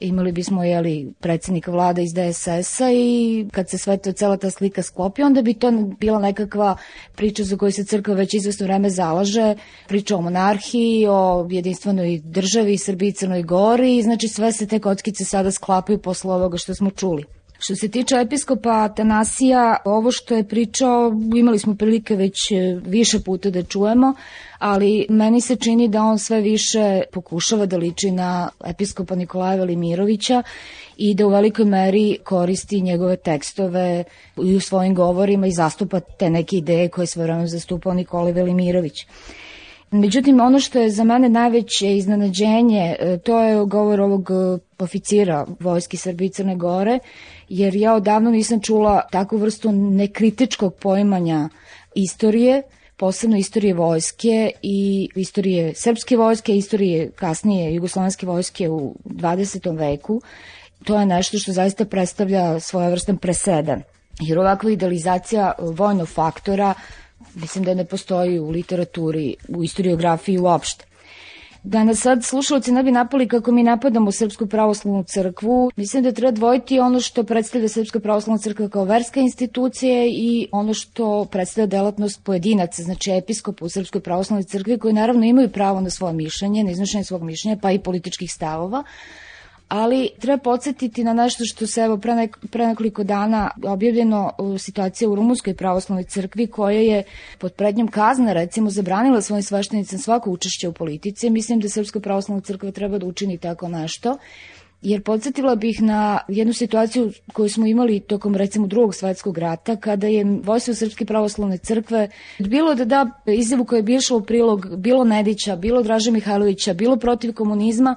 imali bismo jeli, predsednika vlada iz DSS-a i kad se sve to, cela ta slika sklopi, onda bi to bila nekakva priča za koju se crkva već izvesno vreme zalaže, priča o monarhiji, o jedinstvenoj državi, Srbiji i Crnoj Gori, znači sve se te kockice sada sklapaju posle ovoga što smo čuli. Što se tiče episkopa Atanasija, ovo što je pričao, imali smo prilike već e, više puta da čujemo, ali meni se čini da on sve više pokušava da liči na episkopa Nikolaja Velimirovića i da u velikoj meri koristi njegove tekstove i u svojim govorima i zastupa te neke ideje koje sve vremena zastupao Nikolaj Velimirović. Međutim, ono što je za mene najveće iznenađenje, e, to je govor ovog e, oficira Vojske Srbije i Crne Gore, jer ja odavno nisam čula takvu vrstu nekritičkog poimanja istorije, posebno istorije vojske i istorije srpske vojske, istorije kasnije jugoslovenske vojske u 20. veku. To je nešto što zaista predstavlja svojevrstan presedan. Jer ovakva idealizacija vojnog faktora mislim da ne postoji u literaturi, u istoriografiji uopšte. Da nas sad slušalci ne bi napali kako mi napadamo Srpsku pravoslavnu crkvu, mislim da treba dvojiti ono što predstavlja Srpska pravoslavna crkva kao verska institucija i ono što predstavlja delatnost pojedinaca, znači episkopa u Srpskoj pravoslavnoj crkvi koji naravno imaju pravo na svoje mišljenje, na iznošenje svog mišljenja, pa i političkih stavova, ali treba podsjetiti na nešto što se evo pre, nek, pre nekoliko dana objavljeno situacija u Rumunskoj pravoslavnoj crkvi koja je pod prednjom kazna recimo zabranila svojim sveštenicama svako učešće u politici. Mislim da Srpska pravoslavna crkva treba da učini tako nešto jer podsjetila bih na jednu situaciju koju smo imali tokom recimo drugog svetskog rata kada je vojstvo Srpske pravoslavne crkve bilo da da izjavu koja je bi u prilog bilo Nedića, bilo Draže Mihajlovića, bilo protiv komunizma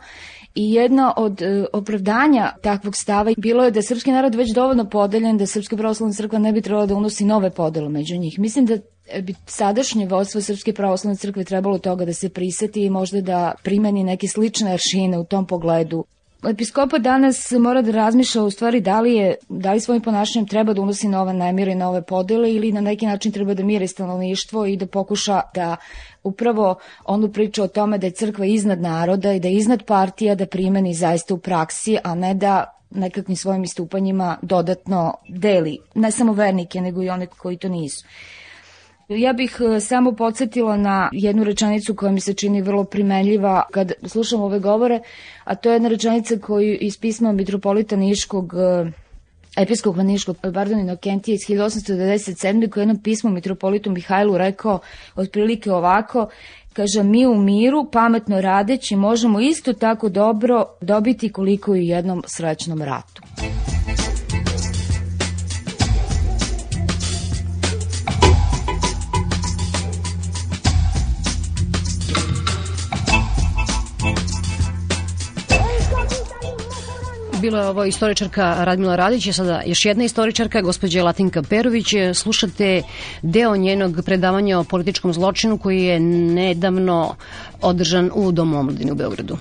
I jedna od e, opravdanja takvog stava bilo je da je srpski narod već dovoljno podeljen, da Srpska pravoslavna crkva ne bi trebala da unosi nove podele među njih. Mislim da bi sadašnje vodstvo Srpske pravoslavne crkve trebalo toga da se priseti i možda da primeni neke slične aršine u tom pogledu. Episkopa danas mora da razmišlja u stvari da li, je, da li svojim ponašanjem treba da unosi nove namire i nove podele ili na neki način treba da mire stanovništvo i da pokuša da upravo onu priču o tome da je crkva iznad naroda i da je iznad partija da primeni zaista u praksi, a ne da nekakvim svojim istupanjima dodatno deli ne samo vernike, nego i one koji to nisu. Ja bih e, samo podsjetila na jednu rečenicu koja mi se čini vrlo primenljiva kad slušam ove govore, a to je jedna rečenica koju iz pisma mitropolita Niškog episkog Vaniškog pardon, Inokentije iz 1897. koji je jednom pismu mitropolitu Mihajlu rekao otprilike ovako, kaže mi u miru, pametno radeći, možemo isto tako dobro dobiti koliko i u jednom srećnom ratu. Bila je ovo istoričarka Radmila Radić, je sada još jedna istoričarka, gospođa Latinka Perović. Slušate deo njenog predavanja o političkom zločinu koji je nedavno održan u Domu omladine u Beogradu.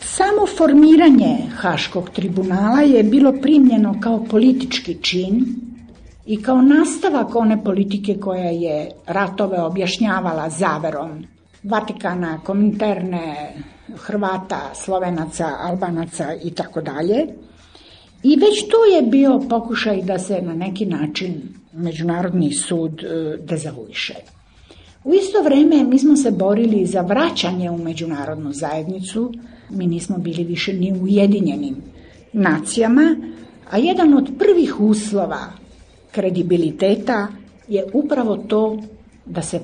Samo formiranje Haškog tribunala je bilo primljeno kao politički čin i kao nastavak one politike koja je ratove objašnjavala zaverom Vatikana, Kominterne, Hrvata, Slovenaca, Albanaca i tako dalje. I već tu je bio pokušaj da se na neki način Međunarodni sud e, dezavuiše. U isto vreme mi smo se borili za vraćanje u međunarodnu zajednicu, mi nismo bili više ni ujedinjenim nacijama, a jedan od prvih uslova kredibiliteta je upravo to da se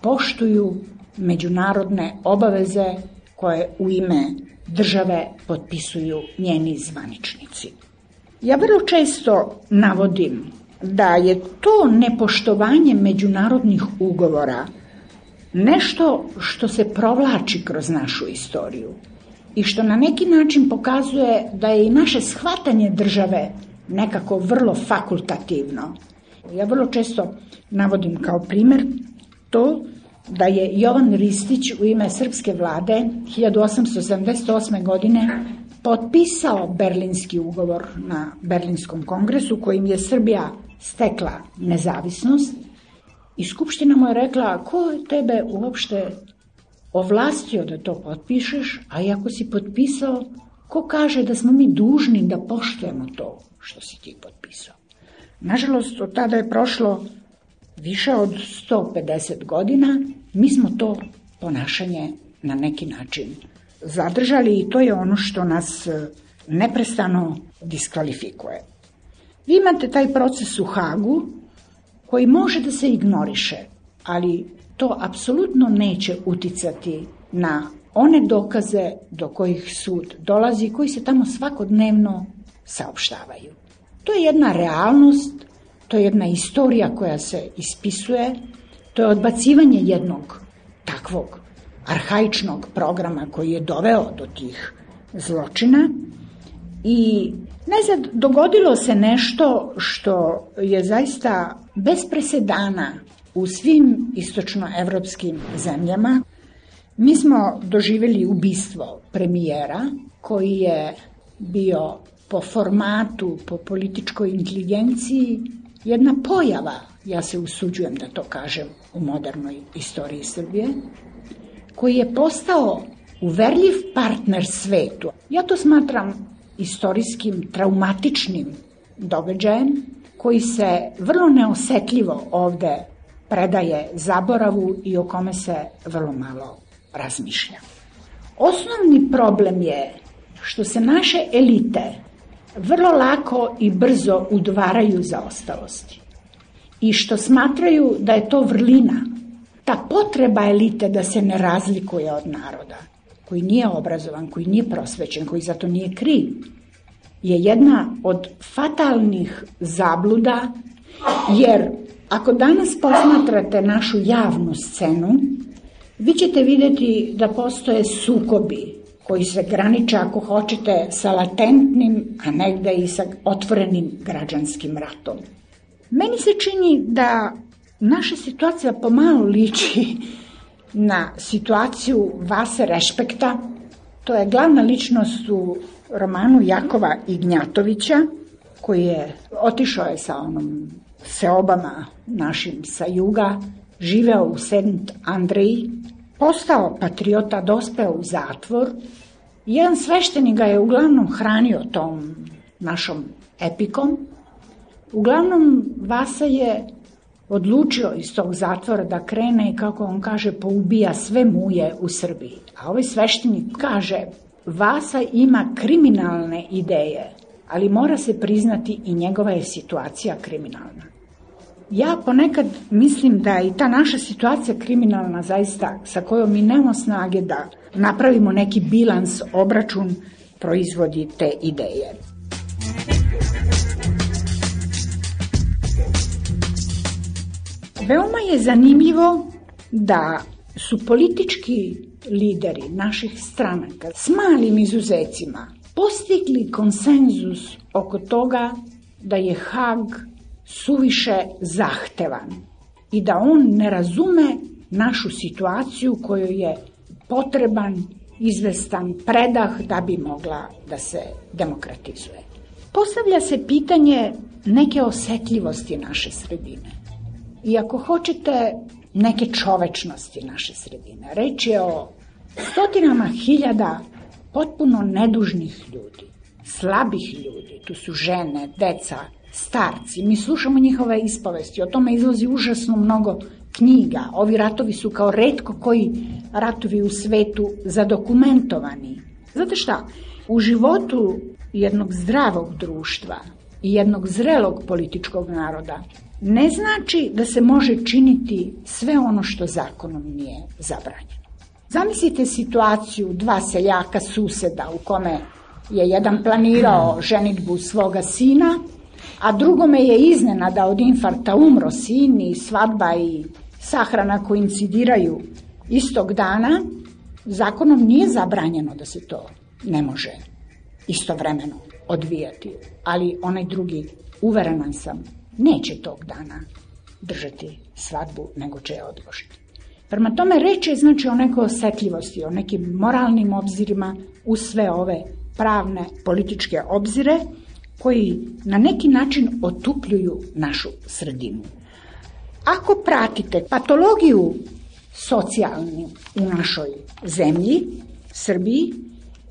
poštuju međunarodne obaveze koje u ime države potpisuju njeni zvaničnici. Ja vrlo često navodim da je to nepoštovanje međunarodnih ugovora nešto što se provlači kroz našu istoriju i što na neki način pokazuje da je i naše shvatanje države nekako vrlo fakultativno. Ja vrlo često navodim kao primer to da je Jovan Ristić u ime srpske vlade 1878. godine potpisao Berlinski ugovor na Berlinskom kongresu kojim je Srbija stekla nezavisnost i Skupština mu je rekla ko tebe uopšte ovlastio da to potpišeš, a i ako si potpisao, ko kaže da smo mi dužni da poštujemo to što si ti potpisao. Nažalost, od tada je prošlo više od 150 godina, mi smo to ponašanje na neki način zadržali i to je ono što nas e, neprestano diskvalifikuje. Vi imate taj proces u Hagu koji može da se ignoriše, ali to apsolutno neće uticati na one dokaze do kojih sud dolazi, koji se tamo svakodnevno saopštavaju. To je jedna realnost, to je jedna istorija koja se ispisuje, to je odbacivanje jednog takvog arhaičnog programa koji je doveo do tih zločina i Najzad, dogodilo se nešto što je zaista bez presedana u svim istočnoevropskim zemljama. Mi smo doživjeli ubistvo premijera koji je bio po formatu, po političkoj inteligenciji jedna pojava, ja se usuđujem da to kažem u modernoj istoriji Srbije, koji je postao uverljiv partner svetu. Ja to smatram istorijskim, traumatičnim događajem koji se vrlo neosetljivo ovde predaje zaboravu i o kome se vrlo malo razmišlja. Osnovni problem je što se naše elite vrlo lako i brzo udvaraju za ostalosti i što smatraju da je to vrlina, ta potreba elite da se ne razlikuje od naroda, koji nije obrazovan, koji nije prosvećen, koji zato nije kriv, je jedna od fatalnih zabluda, jer ako danas posmatrate našu javnu scenu, vi ćete videti da postoje sukobi koji se graniče, ako hoćete, sa latentnim, a negde i sa otvorenim građanskim ratom. Meni se čini da naša situacija pomalo liči na situaciju Vase Rešpekta. To je glavna ličnost u romanu Jakova Ignjatovića, koji je otišao je sa onom seobama našim sa juga, živeo u Sent Andreji, postao patriota, dospeo u zatvor. Jedan sveštenik ga je uglavnom hranio tom našom epikom. Uglavnom, Vasa je odlučio iz tog zatvora da krene i, kako on kaže, poubija sve muje u Srbiji. A ovaj sveštenik kaže, Vasa ima kriminalne ideje, ali mora se priznati i njegova je situacija kriminalna. Ja ponekad mislim da i ta naša situacija kriminalna zaista sa kojom mi nemamo snage da napravimo neki bilans, obračun, proizvodi te ideje. Veoma je zanimljivo da su politički lideri naših stranaka s malim izuzecima postigli konsenzus oko toga da je Hag suviše zahtevan i da on ne razume našu situaciju kojoj je potreban izvestan predah da bi mogla da se demokratizuje. Postavlja se pitanje neke osetljivosti naše sredine. I ako hoćete neke čovečnosti naše sredine. Reč je o stotinama hiljada potpuno nedužnih ljudi, slabih ljudi, tu su žene, deca, starci, mi slušamo njihove ispovesti, o tome izlazi užasno mnogo knjiga, ovi ratovi su kao redko koji ratovi u svetu zadokumentovani. Znate šta, u životu jednog zdravog društva i jednog zrelog političkog naroda ne znači da se može činiti sve ono što zakonom nije zabranjeno. Zamislite situaciju dva seljaka suseda u kome je jedan planirao ženitbu svoga sina, a drugome je iznenada od infarkta umro sin i svadba i sahrana koincidiraju istog dana, zakonom nije zabranjeno da se to ne može istovremeno odvijati, ali onaj drugi, uverena sam, neće tog dana držati svadbu, nego će je odložiti. Prema tome reč je znači o nekoj osetljivosti, o nekim moralnim obzirima u sve ove pravne političke obzire koji na neki način otupljuju našu sredinu. Ako pratite patologiju socijalni u našoj zemlji, Srbiji,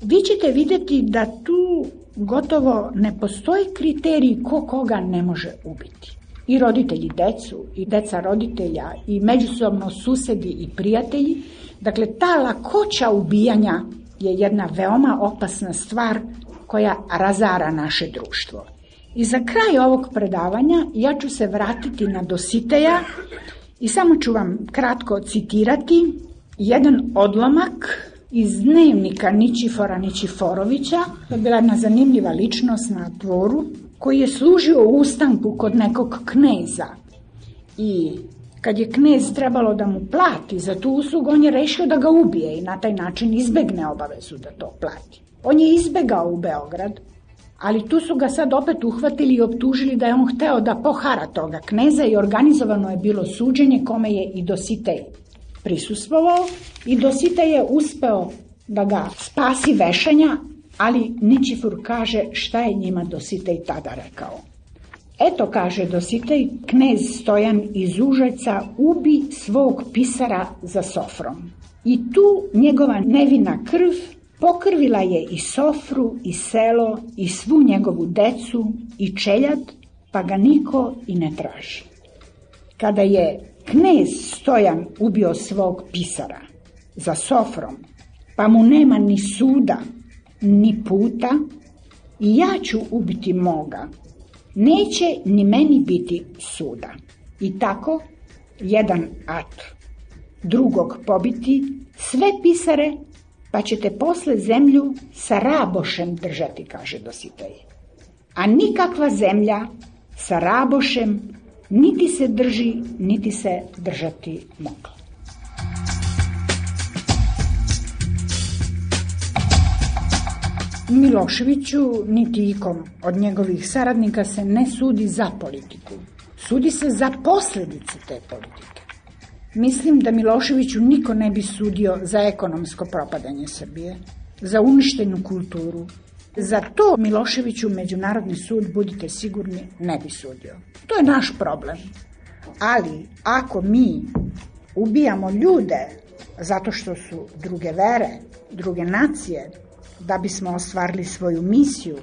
vi ćete videti da tu gotovo ne postoji kriterij ko koga ne može ubiti. I roditelji decu, i deca roditelja, i međusobno susedi i prijatelji. Dakle, ta lakoća ubijanja je jedna veoma opasna stvar koja razara naše društvo. I za kraj ovog predavanja ja ću se vratiti na Dositeja i samo ću vam kratko citirati jedan odlomak iz dnevnika Ničifora Ničiforovića, to je bila jedna zanimljiva ličnost na dvoru, koji je služio u ustanku kod nekog kneza. I kad je knez trebalo da mu plati za tu uslugu, on je rešio da ga ubije i na taj način izbegne obavezu da to plati. On je izbegao u Beograd, ali tu su ga sad opet uhvatili i optužili da je on hteo da pohara toga kneza i organizovano je bilo suđenje kome je i Dositej prisustvovao i Dosita je uspeo da ga spasi vešanja, ali Ničifur kaže šta je njima Dositej tada rekao. Eto, kaže Dositej, knez Stojan iz Užajca ubi svog pisara za sofrom. I tu njegova nevina krv pokrvila je i sofru, i selo, i svu njegovu decu, i čeljad, pa ga niko i ne traži. Kada je knez Stojan ubio svog pisara za sofrom, pa mu nema ni suda, ni puta, i ja ću ubiti moga, neće ni meni biti suda. I tako, jedan at drugog pobiti, sve pisare, pa ćete posle zemlju sa rabošem držati, kaže Dositej. A nikakva zemlja sa rabošem niti se drži, niti se držati mogla. Miloševiću, niti ikom od njegovih saradnika se ne sudi za politiku. Sudi se za posledice te politike. Mislim da Miloševiću niko ne bi sudio za ekonomsko propadanje Srbije, za uništenu kulturu, Za to Miloševiću Međunarodni sud, budite sigurni, ne bi sudio. To je naš problem. Ali ako mi ubijamo ljude zato što su druge vere, druge nacije, da bismo ostvarili svoju misiju,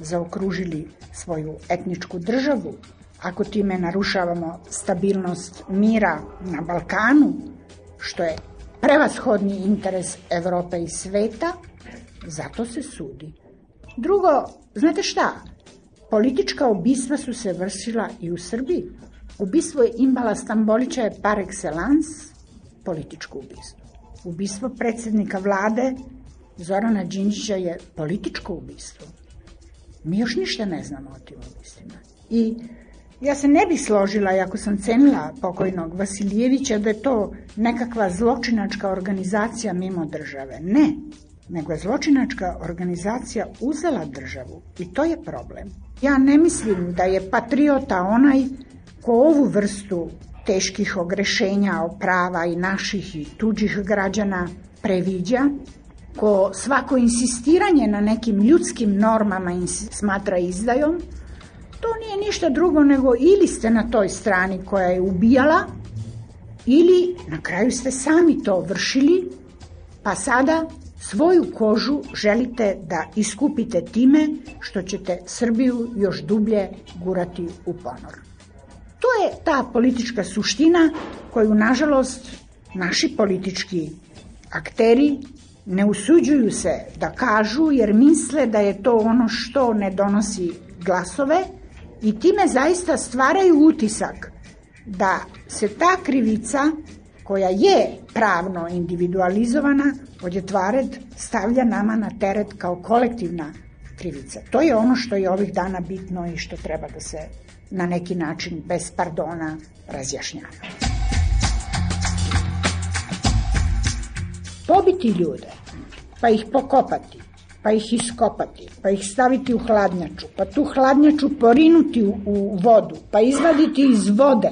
zaokružili svoju etničku državu, ako time narušavamo stabilnost mira na Balkanu, što je prevashodni interes Evrope i sveta, zato se sudi. Drugo, znate šta? Politička ubistva su se vršila i u Srbiji. Ubistvo je Imbala Stambolića je par excellence političko ubistvo. Ubistvo predsednika vlade Zorana Đinđića je političko ubistvo. Mi još ništa ne znamo o tim ubistvima. I ja se ne bih složila, ako sam cenila pokojnog Vasilijevića, da je to nekakva zločinačka organizacija mimo države. Ne, nego je zločinačka organizacija uzela državu i to je problem. Ja ne mislim da je patriota onaj ko ovu vrstu teških ogrešenja o prava i naših i tuđih građana previđa, ko svako insistiranje na nekim ljudskim normama smatra izdajom, to nije ništa drugo nego ili ste na toj strani koja je ubijala, ili na kraju ste sami to vršili, pa sada Svoju kožu želite da iskupite time što ćete Srbiju još dublje gurati u ponor. To je ta politička suština koju, nažalost, naši politički akteri ne usuđuju se da kažu jer misle da je to ono što ne donosi glasove i time zaista stvaraju utisak da se ta krivica koja je pravno individualizovana, odjetvared stavlja nama na teret kao kolektivna krivica. To je ono što je ovih dana bitno i što treba da se na neki način bez pardona razjašnjava. Pobiti ljude, pa ih pokopati, pa ih iskopati, pa ih staviti u hladnjaču, pa tu hladnjaču porinuti u, u vodu, pa izvaditi iz vode.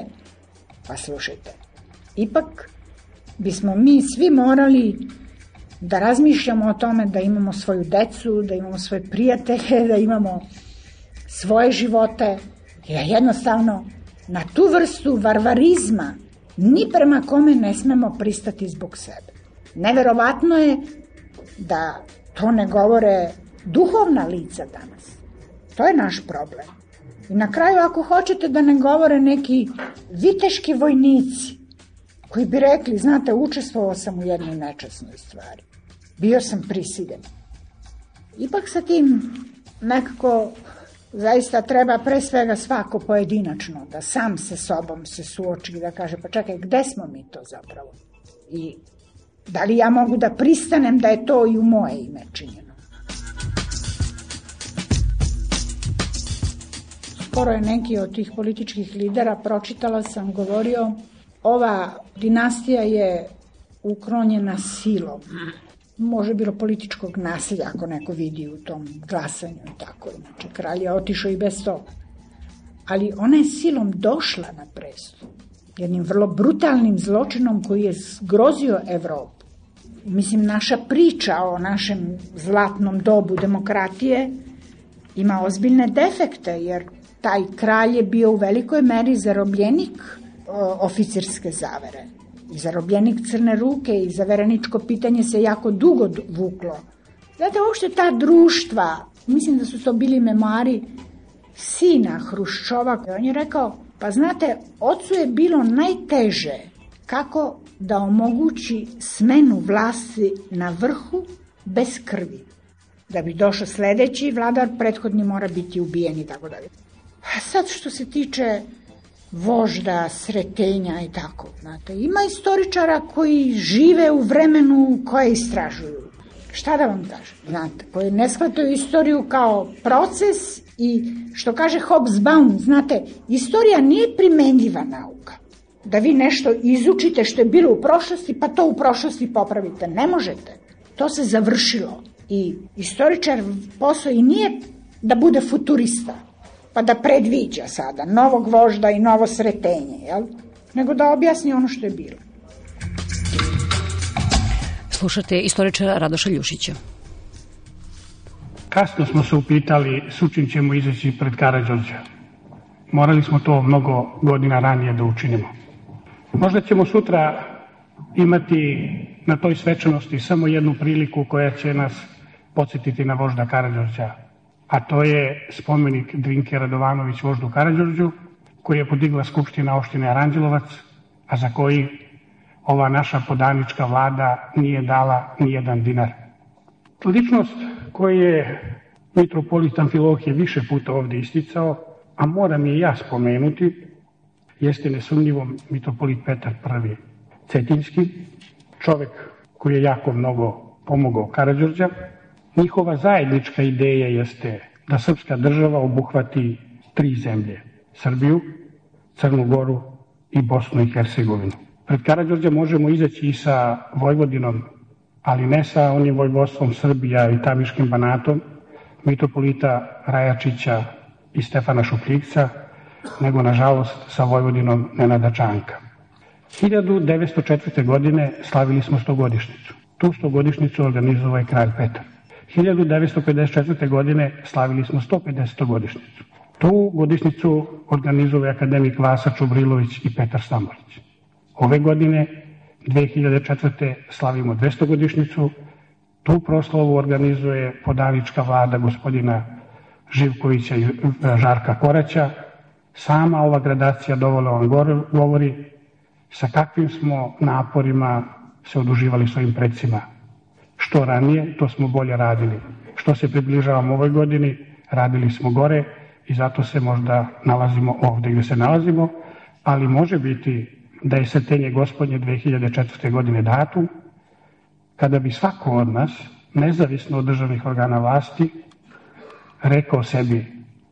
Pa slušajte, ipak bismo mi svi morali da razmišljamo o tome da imamo svoju decu, da imamo svoje prijatelje, da imamo svoje živote i da jednostavno na tu vrstu varvarizma ni prema kome ne smemo pristati zbog sebe. Neverovatno je da to ne govore duhovna lica danas. To je naš problem. I na kraju, ako hoćete da ne govore neki viteški vojnici, koji bi rekli, znate, učestvovao sam u jednoj nečasnoj stvari. Bio sam prisiljen. Ipak sa tim nekako zaista treba pre svega svako pojedinačno da sam se sobom se suoči i da kaže pa čekaj gde smo mi to zapravo i da li ja mogu da pristanem da je to i u moje ime činjeno. Skoro je neki od tih političkih lidera, pročitala sam, govorio ova dinastija je ukronjena silom može bilo političkog nasilja ako neko vidi u tom glasanju i tako. Inače, kralj je otišao i bez toga. Ali ona je silom došla na prestu. Jednim vrlo brutalnim zločinom koji je zgrozio Evropu. Mislim, naša priča o našem zlatnom dobu demokratije ima ozbiljne defekte, jer taj kralj je bio u velikoj meri zarobljenik oficirske zavere i zarobljenik crne ruke i zavereničko pitanje se jako dugo vuklo. Znate, uopšte ta društva, mislim da su to bili memari sina Hruščova, on je rekao, pa znate, ocu je bilo najteže kako da omogući smenu vlasti na vrhu bez krvi. Da bi došao sledeći vladar, prethodni mora biti ubijen i tako dalje. A sad što se tiče vožda, sretenja i tako. Znate, ima istoričara koji žive u vremenu koje istražuju. Šta da vam kažem? Znate, koji ne shvataju istoriju kao proces i što kaže Hobsbawm, znate, istorija nije primenljiva nauka. Da vi nešto izučite što je bilo u prošlosti, pa to u prošlosti popravite. Ne možete. To se završilo. I istoričar posao i nije da bude futurista pa da predviđa sada novog vožda i novo sretenje, jel? nego da objasni ono što je bilo. Slušate istoričara Radoša Ljušića. Kasno smo se upitali s učim ćemo izaći pred Karadžorđa. Morali smo to mnogo godina ranije da učinimo. Možda ćemo sutra imati na toj svečanosti samo jednu priliku koja će nas podsjetiti na vožda Karadžorđa a to je spomenik Drinke Radovanović voždu Karadžorđu, koji je podigla Skupština opštine Aranđelovac, a za koji ova naša podanička vlada nije dala ni jedan dinar. Ličnost koju je mitropolit Amfilohije više puta ovde isticao, a moram je ja spomenuti, jeste nesumnjivo mitropolit Petar I. Cetinski, čovek koji je jako mnogo pomogao Karadžorđa, Njihova zajednička ideja jeste da srpska država obuhvati tri zemlje, Srbiju, Crnu Goru i Bosnu i Hercegovinu. Pred Karadžorđa možemo izaći i sa Vojvodinom, ali ne sa onim vojvodstvom Srbija i Tamiškim banatom, mitropolita Rajačića i Stefana Šupljikca, nego nažalost sa Vojvodinom Nenada Čanka. 1904. godine slavili smo stogodišnicu. Tu stogodišnicu organizovao je kralj Petar. 1954. godine slavili smo 150. godišnicu. Tu godišnicu organizuje akademik Vasa Čubrilović i Petar Stambolić. Ove godine, 2004. slavimo 200. godišnicu, tu proslavu organizuje podanička vlada gospodina Živkovića i e, Žarka Koraća. Sama ova gradacija dovoljno vam govori sa kakvim smo naporima se oduživali svojim predsima Što ranije, to smo bolje radili. Što se približavamo ovoj godini, radili smo gore i zato se možda nalazimo ovde gde se nalazimo, ali može biti da je srtenje gospodnje 2004. godine datum, kada bi svako od nas, nezavisno od državnih organa vlasti, rekao sebi,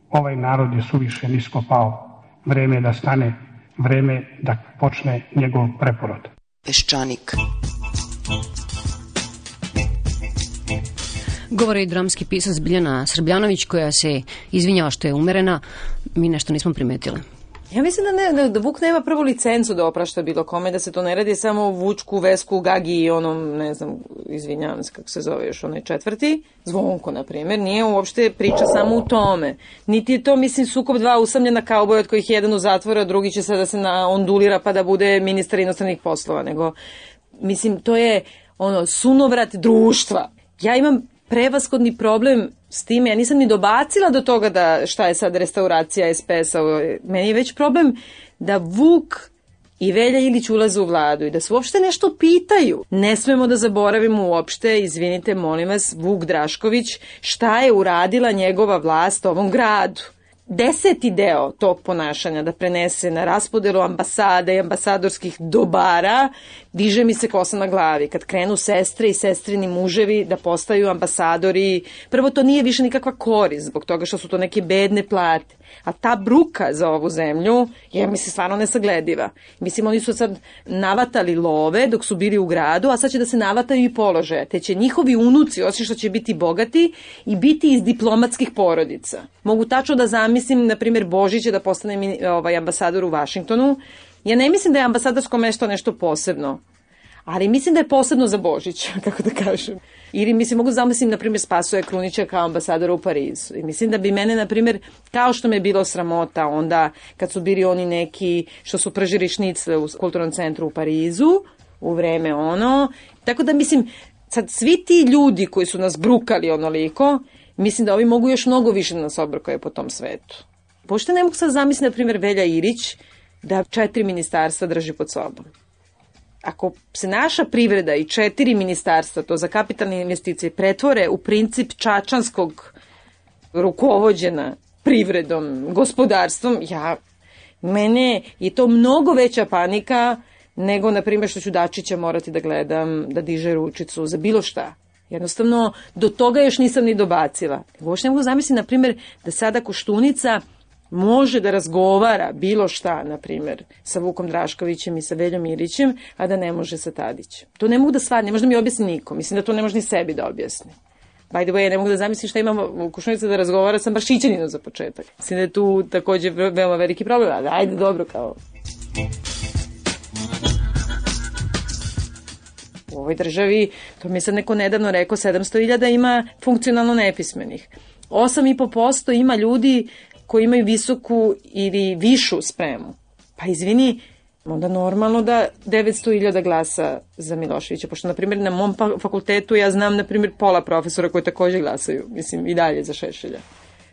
ovaj narod je suviše nisko pao, vreme je da stane, vreme da počne njegov preporod. Peščanik. Govore i dramski pisac Biljana Srbljanović koja se izvinjava što je umerena, mi nešto nismo primetile. Ja mislim da, ne, da, da Vuk nema prvu licencu da oprašta bilo kome, da se to ne radi samo o Vučku, Vesku, Gagi i onom, ne znam, izvinjavam se kako se zove još onaj četvrti, Zvonko, na primjer, nije uopšte priča samo u tome. Niti je to, mislim, sukob dva usamljena kauboja od kojih je jedan u zatvoru, a drugi će sada se na ondulira pa da bude ministar inostranih poslova, nego, mislim, to je ono, sunovrat društva. Ja imam prevaskodni problem s tim, ja nisam ni dobacila do toga da šta je sad restauracija SPS-a, meni je već problem da Vuk i Velja Ilić ulaze u vladu i da se uopšte nešto pitaju. Ne smemo da zaboravimo uopšte, izvinite, molim vas, Vuk Drašković, šta je uradila njegova vlast ovom gradu deseti deo tog ponašanja da prenese na raspodelu ambasade i ambasadorskih dobara, diže mi se kosa na glavi. Kad krenu sestre i sestrini muževi da postaju ambasadori, prvo to nije više nikakva korist zbog toga što su to neke bedne plate. A ta bruka za ovu zemlju je, mislim, stvarno nesaglediva. Mislim, oni su sad navatali love dok su bili u gradu, a sad će da se navataju i položaje. Te će njihovi unuci, osim što će biti bogati, i biti iz diplomatskih porodica. Mogu tačno da zamislim, na primjer, Božića da postane ovaj, ambasador u Vašingtonu. Ja ne mislim da je ambasadorsko mesto nešto posebno, ali mislim da je posebno za Božića, kako da kažem. Ili, mislim, mogu zamislim, na primjer, Spasoje Krunića kao ambasadora u Parizu. I mislim da bi mene, na primjer, kao što me je bilo sramota onda kad su bili oni neki što su pržili šnicle u kulturnom centru u Parizu, u vreme ono. Tako da, mislim, sad svi ti ljudi koji su nas brukali onoliko, mislim da ovi mogu još mnogo više da nas obrkaju po tom svetu. Pošto ne mogu sad zamisliti, na primjer, Velja Irić da četiri ministarstva drži pod sobom ako se naša privreda i četiri ministarstva, to za kapitalne investicije, pretvore u princip čačanskog rukovođena privredom, gospodarstvom, ja, mene je to mnogo veća panika nego, na primjer, što ću Dačića morati da gledam, da diže ručicu za bilo šta. Jednostavno, do toga još nisam ni dobacila. Uopšte ne mogu zamisliti, na primjer, da sada Koštunica može da razgovara bilo šta, na primjer, sa Vukom Draškovićem i sa Veljom Irićem, a da ne može sa Tadićem. To ne mogu da stvari, ne može da mi objasni niko. Mislim da to ne može ni sebi da objasni. By the way, ne mogu da zamislim šta imamo u Kušnici da razgovara sa Maršićaninom za početak. Mislim da je tu takođe veoma veliki problem, ali ajde dobro kao... U ovoj državi, to mi je sad neko nedavno rekao, 700.000 ima funkcionalno nepismenih. 8,5% ima ljudi koji imaju visoku ili višu spremu. Pa izvini, onda normalno da 900.000 glasa za Miloševića, pošto, na primjer, na mom fakultetu ja znam, na primjer, pola profesora koji takođe glasaju, mislim, i dalje za Šešelja.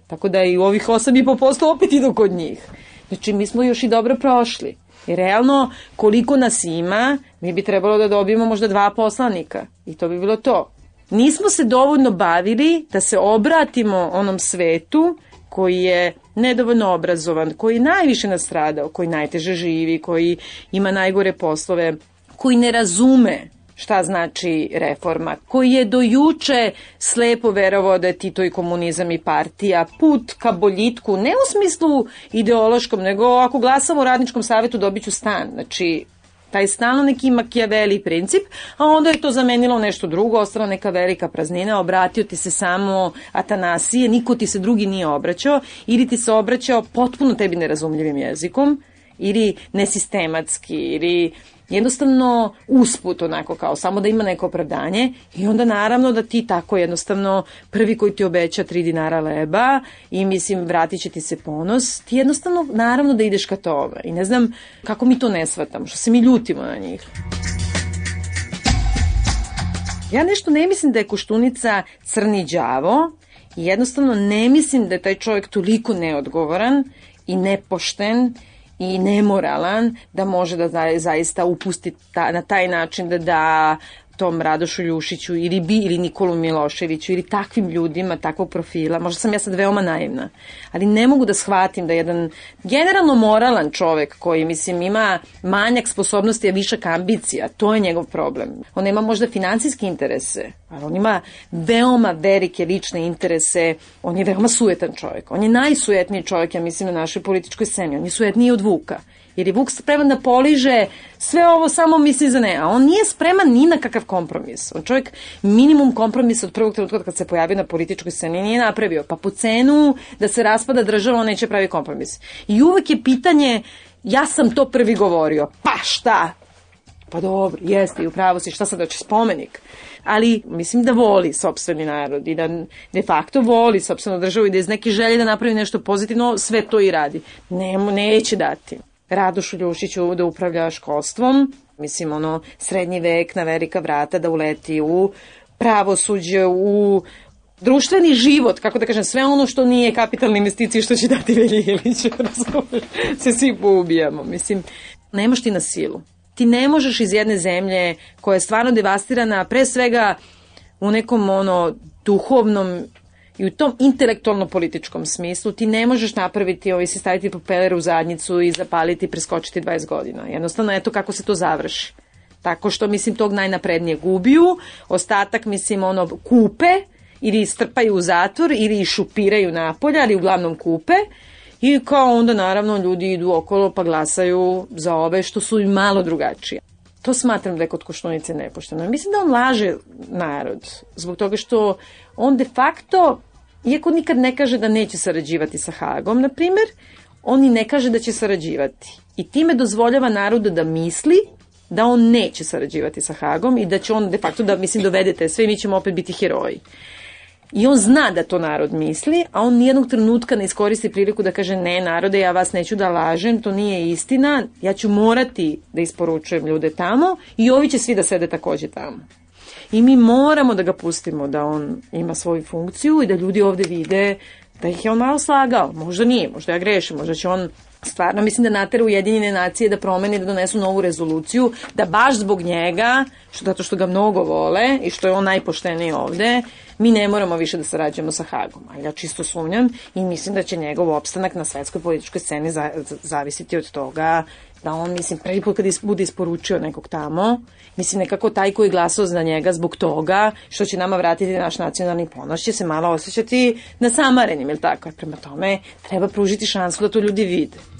Tako da i ovih 8,5% opet idu kod njih. Znači, mi smo još i dobro prošli. I realno, koliko nas ima, mi bi trebalo da dobijemo možda dva poslanika. I to bi bilo to. Nismo se dovoljno bavili da se obratimo onom svetu koji je nedovoljno obrazovan, koji najviše nastradao, koji najteže živi, koji ima najgore poslove, koji ne razume šta znači reforma, koji je do juče slepo verovao da je Tito i komunizam i partija put ka boljitku, ne u smislu ideološkom, nego ako glasam u radničkom savetu dobit ću stan. Znači, taj stalno neki makijaveli princip, a onda je to zamenilo nešto drugo, ostala neka velika praznina, obratio ti se samo Atanasije, niko ti se drugi nije obraćao, ili ti se obraćao potpuno tebi nerazumljivim jezikom, ili nesistematski, ili jednostavno usput onako kao samo da ima neko opravdanje i onda naravno da ti tako jednostavno prvi koji ti obeća 3 dinara leba i mislim vratit će ti se ponos, ti jednostavno naravno da ideš ka toga i ne znam kako mi to ne shvatamo, što se mi ljutimo na njih. Ja nešto ne mislim da je Koštunica crni đavo i jednostavno ne mislim da je taj čovjek toliko neodgovoran i nepošten i nemoralan da može da zaista upusti ta, na taj način da da tom Radošu Ljušiću ili bi ili Nikolu Miloševiću ili takvim ljudima takvog profila. Možda sam ja sad veoma naivna, ali ne mogu da shvatim da jedan generalno moralan čovek koji mislim ima manjak sposobnosti a višak ambicija, to je njegov problem. On nema možda financijske interese, ali on ima veoma velike lične interese. On je veoma sujetan čovek. On je najsujetniji čovek, ja mislim, na našoj političkoj sceni. On je sujetniji od Vuka. Jer je Vuk spreman da poliže sve ovo samo misli za ne. A on nije spreman ni na kakav kompromis. On čovjek minimum kompromisa od prvog trenutka kad se pojavio na političkoj sceni nije napravio. Pa po cenu da se raspada država on neće pravi kompromis. I uvek je pitanje ja sam to prvi govorio. Pa šta? Pa dobro, jeste i upravo si, šta sad hoće spomenik? Ali mislim da voli sobstveni narod i da de facto voli sobstvenu državu i da iz neke želje da napravi nešto pozitivno, sve to i radi. Ne, neće dati. Radošu Ljušiću da upravlja školstvom, mislim ono srednji vek na velika vrata da uleti u pravosuđe, u društveni život, kako da kažem, sve ono što nije kapitalne investicije što će dati Velji Ilić, razumeš, se svi poubijamo. Mislim, nemaš ti na silu. Ti ne možeš iz jedne zemlje koja je stvarno devastirana, pre svega u nekom ono duhovnom i u tom intelektualno-političkom smislu ti ne možeš napraviti, ovaj, si staviti propeler u zadnjicu i zapaliti i preskočiti 20 godina. Jednostavno, eto kako se to završi. Tako što, mislim, tog najnaprednije gubiju, ostatak, mislim, ono, kupe, ili strpaju u zatvor ili šupiraju napolja, ali uglavnom kupe i kao onda naravno ljudi idu okolo pa glasaju za ove što su i malo drugačije. To smatram da je kod Koštunice nepošteno. Mislim da on laže narod zbog toga što on de facto, iako nikad ne kaže da neće sarađivati sa Hagom, na primer, on i ne kaže da će sarađivati. I time dozvoljava narodu da misli da on neće sarađivati sa Hagom i da će on de facto da, mislim, dovedete sve i mi ćemo opet biti heroji. I on zna da to narod misli, a on nijednog trenutka ne iskoristi priliku da kaže ne narode, ja vas neću da lažem, to nije istina, ja ću morati da isporučujem ljude tamo i ovi će svi da sede takođe tamo. I mi moramo da ga pustimo da on ima svoju funkciju i da ljudi ovde vide da ih je on malo slagao. Možda nije, možda ja grešim, možda će on stvarno mislim da natera Ujedinjene nacije da promeni, da donesu novu rezoluciju, da baš zbog njega, što, zato što ga mnogo vole i što je on najpošteniji ovde, mi ne moramo više da sarađujemo sa Hagom. Ali ja čisto sumnjam i mislim da će njegov opstanak na svetskoj političkoj sceni za, za, zavisiti od toga da on, mislim, prvi put kad is, bude isporučio nekog tamo, mislim, nekako taj koji glasao za njega zbog toga što će nama vratiti naš nacionalni ponos, će se malo osjećati na samarenim, ili tako? Prema tome, treba pružiti šansu da to ljudi vide.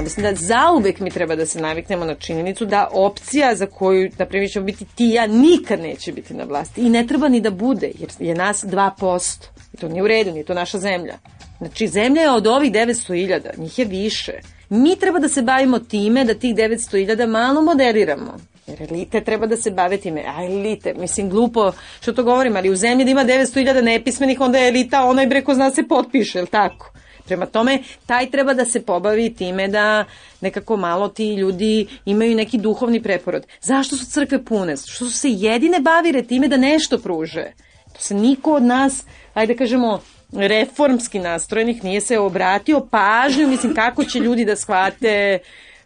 Ja mislim da zauvek mi treba da se naviknemo na činjenicu da opcija za koju, na primjer, ćemo biti ti ja, nikad neće biti na vlasti. I ne treba ni da bude, jer je nas 2%. I to nije u redu, nije to naša zemlja. Znači, zemlja je od ovih 900.000, njih je više. Mi treba da se bavimo time da tih 900.000 malo moderiramo. Jer elite treba da se bave time. A elite, mislim, glupo što to govorim, ali u zemlji da ima 900.000 nepismenih, onda je elita onaj breko zna se potpiše, je tako? Prema tome, taj treba da se pobavi time da nekako malo ti ljudi imaju neki duhovni preporod. Zašto su crkve pune? Što su se jedine bavire time da nešto pruže? To se niko od nas, ajde da kažemo, reformski nastrojenih nije se obratio pažnju, mislim, kako će ljudi da shvate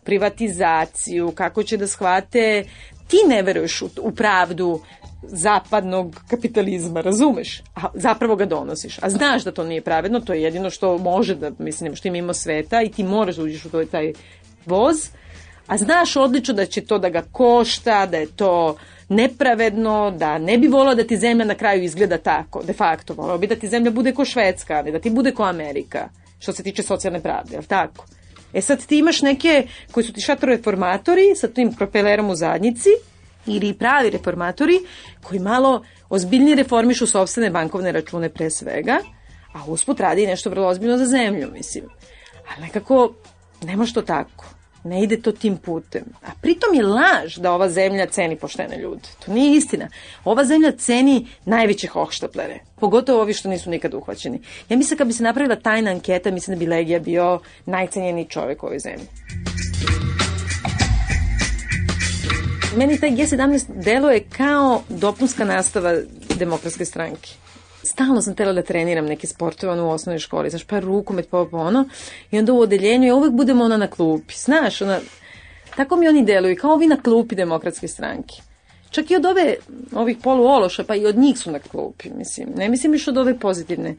privatizaciju, kako će da shvate ti ne veruješ u, u pravdu zapadnog kapitalizma, razumeš? A zapravo ga donosiš. A znaš da to nije pravedno, to je jedino što može da, mislim, što ima mimo sveta i ti moraš da uđeš u taj voz, a znaš odlično da će to da ga košta, da je to nepravedno, da ne bi volao da ti zemlja na kraju izgleda tako, de facto. Volao bi da ti zemlja bude ko Švedska, ali da ti bude ko Amerika, što se tiče socijalne pravde, jel tako? E sad ti imaš neke koji su ti šatroreformatori sa tim propelerom u zadnjici, ili pravi reformatori koji malo ozbiljnije reformišu sobstvene bankovne račune pre svega, a usput radi nešto vrlo ozbiljno za zemlju, mislim. Ali nekako, nema što tako. Ne ide to tim putem. A pritom je laž da ova zemlja ceni poštene ljude. To nije istina. Ova zemlja ceni najveće hohštaplere. Pogotovo ovi što nisu nikad uhvaćeni. Ja mislim kad bi se napravila tajna anketa, mislim da bi Legija bio najcenjeniji čovek u ovoj zemlji. Meni taj G17 deluje kao dopunska nastava demokratske stranke stalno sam tela da treniram neke sportove ono, u osnovnoj školi, znaš, pa rukomet, pa ono, i onda u odeljenju ja uvek budem ona na klupi, znaš, ona, tako mi oni deluju, kao ovi na klupi demokratske stranke. Čak i od ove, ovih poluološa, pa i od njih su na klupi, mislim. Ne mislim još od ove pozitivne.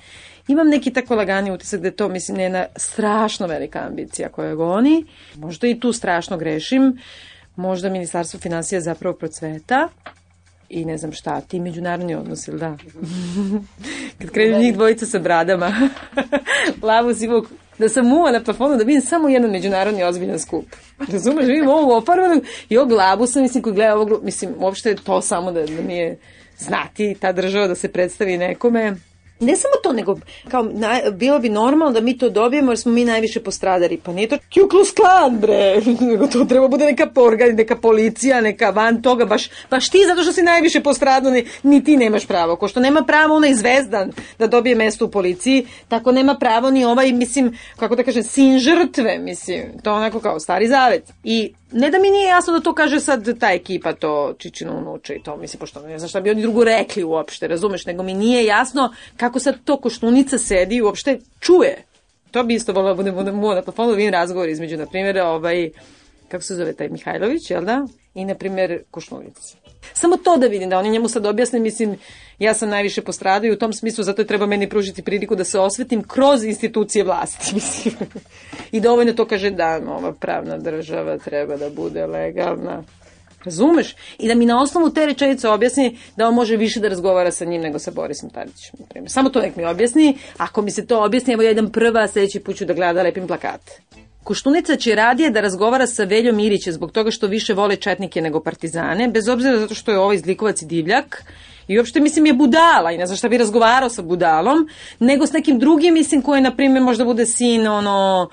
Imam neki tako lagani utisak da je to, mislim, jedna strašno velika ambicija koja goni. Možda i tu strašno grešim. Možda Ministarstvo financija zapravo procveta, i ne znam šta, ti međunarodni odnosi, ili da? Kad krenu njih dvojica sa bradama. Lavu sivog da sam muva na plafonu da vidim samo jedan međunarodni ozbiljan skup. Razumeš, vidim ovog oparvanog i ovog glabusa, mislim, koji gleda ovog, mislim, uopšte je to samo da, da mi je znati ta država da se predstavi nekome. Ne samo to, nego kao, na, bilo bi normalno da mi to dobijemo jer smo mi najviše postradali. Pa nije to Ku Klan, bre. Nego to treba bude neka organ, neka policija, neka van toga. Baš, baš ti zato što si najviše postradao, ni, ni ti nemaš pravo. Ko što nema pravo onaj zvezdan da dobije mesto u policiji, tako nema pravo ni ovaj, mislim, kako da kažem, sin žrtve, mislim. To onako kao stari zavet. I ne da mi nije jasno da to kaže sad ta ekipa, to Čičino unuče i to, mislim, pošto ne znam šta bi oni drugo rekli uopšte, razumeš, nego mi nije jasno kako sad to koštunica sedi i uopšte čuje. To bi isto volio da bude, bude mu na plafonu da vidim razgovor između, na primjer, ovaj, kako se zove taj Mihajlović, jel da? I, na primjer, Koštunica. Samo to da vidim, da oni njemu sad objasne, mislim, ja sam najviše postradao i u tom smislu zato je treba meni pružiti priliku da se osvetim kroz institucije vlasti, mislim. I dovoljno to kaže da ova pravna država treba da bude legalna. Razumeš? I da mi na osnovu te rečenice objasni da on može više da razgovara sa njim nego sa Borisom Tadićem. Samo to nek mi objasni. Ako mi se to objasni, evo ja idem prva, sledeći put ću da gleda lepim plakate. Koštunica će radije da razgovara sa Veljom Irićem zbog toga što više vole četnike nego partizane, bez obzira zato što je ovaj zlikovac i divljak, I uopšte, mislim, je budala i ne znam šta bi razgovarao sa budalom, nego s nekim drugim, mislim, koji, na primjer, možda bude sin, ono,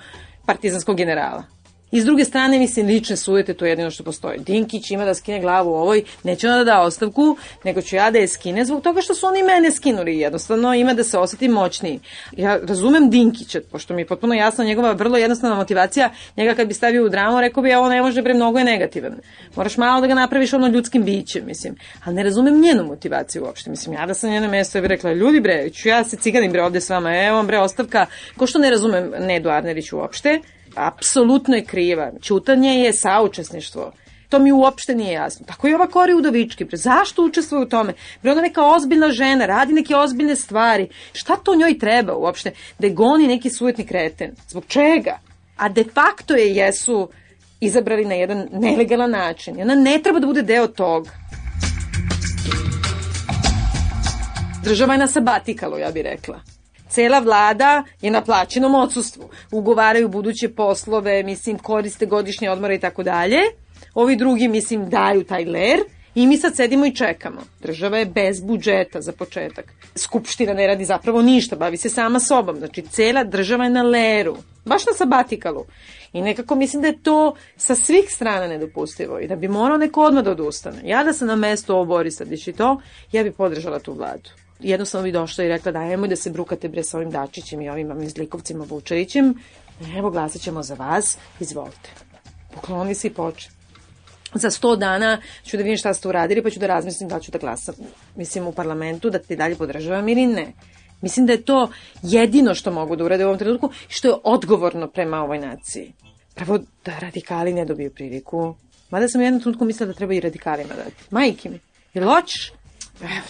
partizanskog generala. I s druge strane, mislim, lične sujete, to je jedino što postoji. Dinkić ima da skine glavu ovoj, neće ona da da ostavku, nego ću ja da je skine zbog toga što su oni mene skinuli. Jednostavno ima da se osjeti moćniji. Ja razumem Dinkića, pošto mi je potpuno jasna njegova vrlo jednostavna motivacija. Njega kad bi stavio u dramu, rekao bi, ovo ne može, bre, mnogo je negativan. Moraš malo da ga napraviš ono ljudskim bićem, mislim. Ali ne razumem njenu motivaciju uopšte. Mislim, ja da sam njeno mesto bi rekla, ljudi bre, ću ja se ciganim bre ovde s vama, evo bre ostavka. Ko što ne razumem Nedu Arnerić uopšte, apsolutno je kriva. Ćutanje je saučesništvo. To mi uopšte nije jasno. Tako i ova Kori Udovički. Pre, zašto učestvuje u tome? Pre ona neka ozbiljna žena, radi neke ozbiljne stvari. Šta to njoj treba uopšte? Da goni neki sujetni kreten. Zbog čega? A de facto je jesu izabrali na jedan nelegalan način. I ona ne treba da bude deo toga. Država je na sabatikalu, ja bih rekla cela vlada je na plaćenom odsustvu. Ugovaraju buduće poslove, mislim, koriste godišnje odmore i tako dalje. Ovi drugi, mislim, daju taj ler i mi sad sedimo i čekamo. Država je bez budžeta za početak. Skupština ne radi zapravo ništa, bavi se sama sobom. Znači, cela država je na leru. Baš na sabatikalu. I nekako mislim da je to sa svih strana nedopustivo i da bi morao neko odmah da odustane. Ja da sam na mesto ovo Borisa i to, ja bi podržala tu vladu jednostavno bi došla i rekla da ajmo da se brukate bre sa ovim Dačićem i ovim Izlikovcima Vučevićem, evo glasat ćemo za vas, izvolite. Pokloni se i poče. Za 100 dana ću da vidim šta ste uradili, pa ću da razmislim da ću da glasam, mislim, u parlamentu, da te dalje podržavam ili ne. Mislim da je to jedino što mogu da urade u ovom trenutku i što je odgovorno prema ovoj naciji. Pravo da radikali ne dobiju priliku. Mada sam u jednom trenutku mislila da treba i radikalima dati. Majke mi, jel hoćeš? Evo,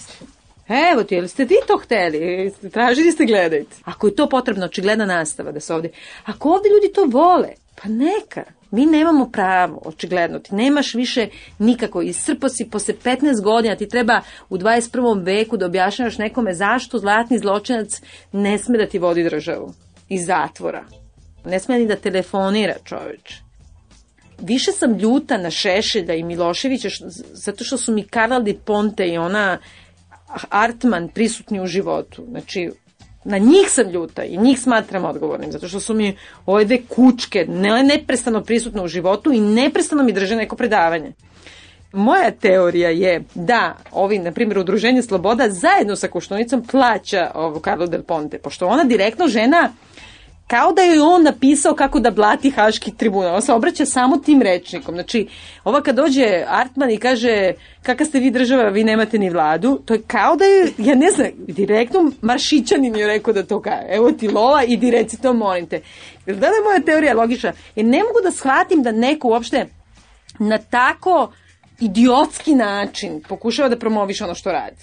Evo ti, jel ste vi to hteli? Tražili ste, gledajte. Ako je to potrebno, očigledna nastava da se ovde... Ako ovde ljudi to vole, pa neka. Mi nemamo pravo, očigledno. Ti nemaš više nikako. Iscrpo si posle 15 godina, ti treba u 21. veku da objašnjavaš nekome zašto zlatni zločinac ne sme da ti vodi državu iz zatvora. Ne sme ni da telefonira čoveč. Više sam ljuta na Šešelja i Miloševića zato što su mi Karl de Ponte i ona Artman prisutni u životu. Znači, na njih sam ljuta i njih smatram odgovornim, zato što su mi ove dve kučke ne, neprestano prisutne u životu i neprestano mi drže neko predavanje. Moja teorija je da ovi, na primjer, Udruženje Sloboda zajedno sa Koštunicom plaća ovo Carlo Del Ponte, pošto ona direktno žena kao da je on napisao kako da blati Haški tribunal. On se obraća samo tim rečnikom. Znači, ova kad dođe Artman i kaže kakva ste vi država, vi nemate ni vladu, to je kao da je, ja ne znam, direktno Maršićanin je rekao da to kaže. Evo ti lova i reci to, molim te. Da li je moja teorija logična? Jer ne mogu da shvatim da neko uopšte na tako idiotski način pokušava da promoviš ono što radi.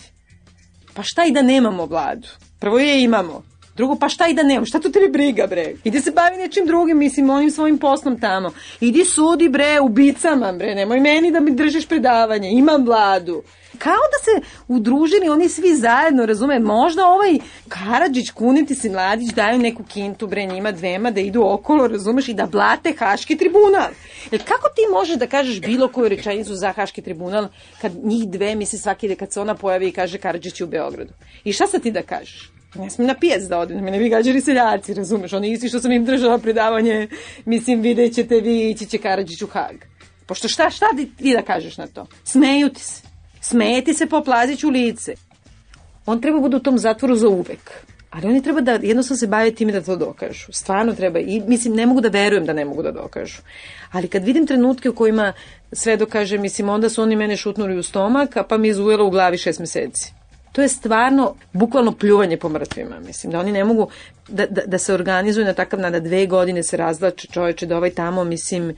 Pa šta i da nemamo vladu? Prvo je imamo Drugo, pa šta i da nemam, šta to tebi briga, bre? Idi se bavi nečim drugim, mislim, onim svojim poslom tamo. Idi sudi, bre, ubicama, bre, nemoj meni da mi držiš predavanje, imam vladu. Kao da se udružili oni svi zajedno, razume, možda ovaj Karadžić, Kunitis i Mladić daju neku kintu, bre, njima dvema da idu okolo, razumeš, i da blate Haški tribunal. Jer kako ti možeš da kažeš bilo koju rečenicu za Haški tribunal kad njih dve, misli svaki kad se ona pojavi i kaže Karadžić u Beogradu. I šta sad ti da kažeš? Ne smijem na pijac da odem, me ne bi gađali seljaci, razumeš, oni isti što sam im držala predavanje, mislim, vidjet ćete vi, ići će Karadžić u Hag. Pošto šta, šta ti da kažeš na to? Smeju ti se. Smeti se po Plaziću u lice. On treba bude u tom zatvoru za uvek. Ali oni treba da jednostavno se bave time da to dokažu. Stvarno treba. I mislim, ne mogu da verujem da ne mogu da dokažu. Ali kad vidim trenutke u kojima sve dokaže, mislim, onda su oni mene šutnuli u stomak, a pa mi je izujelo u glavi šest meseci. To je stvarno bukvalno pljuvanje po mrtvima. Mislim da oni ne mogu da, da, da se organizuju na takav na da dve godine se razlače čoveče da ovaj tamo, mislim,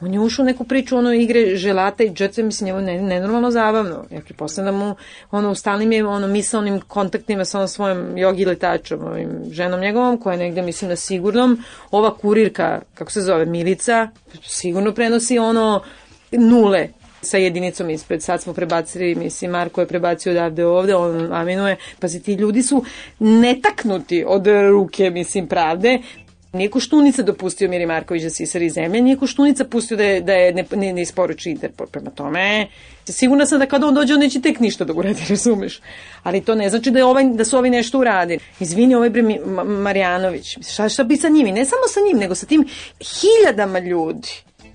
on je ušao u neku priču ono igre želata i džetve, mislim, njemu ne, nenormalno zabavno. Ja pretpostavljam da mu ono, u stalnim je ono, misalnim kontaktima sa onom svojom jogi letačom, ovim ženom njegovom, koja je negde, mislim, na sigurnom. Ova kurirka, kako se zove, Milica, sigurno prenosi ono nule sa jedinicom ispred. Sad smo prebacili, mislim, Marko je prebacio odavde ovde, on aminuje. Pazi, ti ljudi su netaknuti od ruke, mislim, pravde. Nije Koštunica dopustio Miri Marković da sisari zemlje, nije Koštunica pustio da je, da je ne, ne, ne isporuči Interpol. Prema tome, sigurna sam da kada on dođe, on neće tek ništa da uradi, razumeš? Ali to ne znači da, je ovaj, da su ovi nešto uradili. Izvini, ovaj bre Marjanović, šta, šta bi sa njimi? Ne samo sa njim, nego sa tim hiljadama ljudi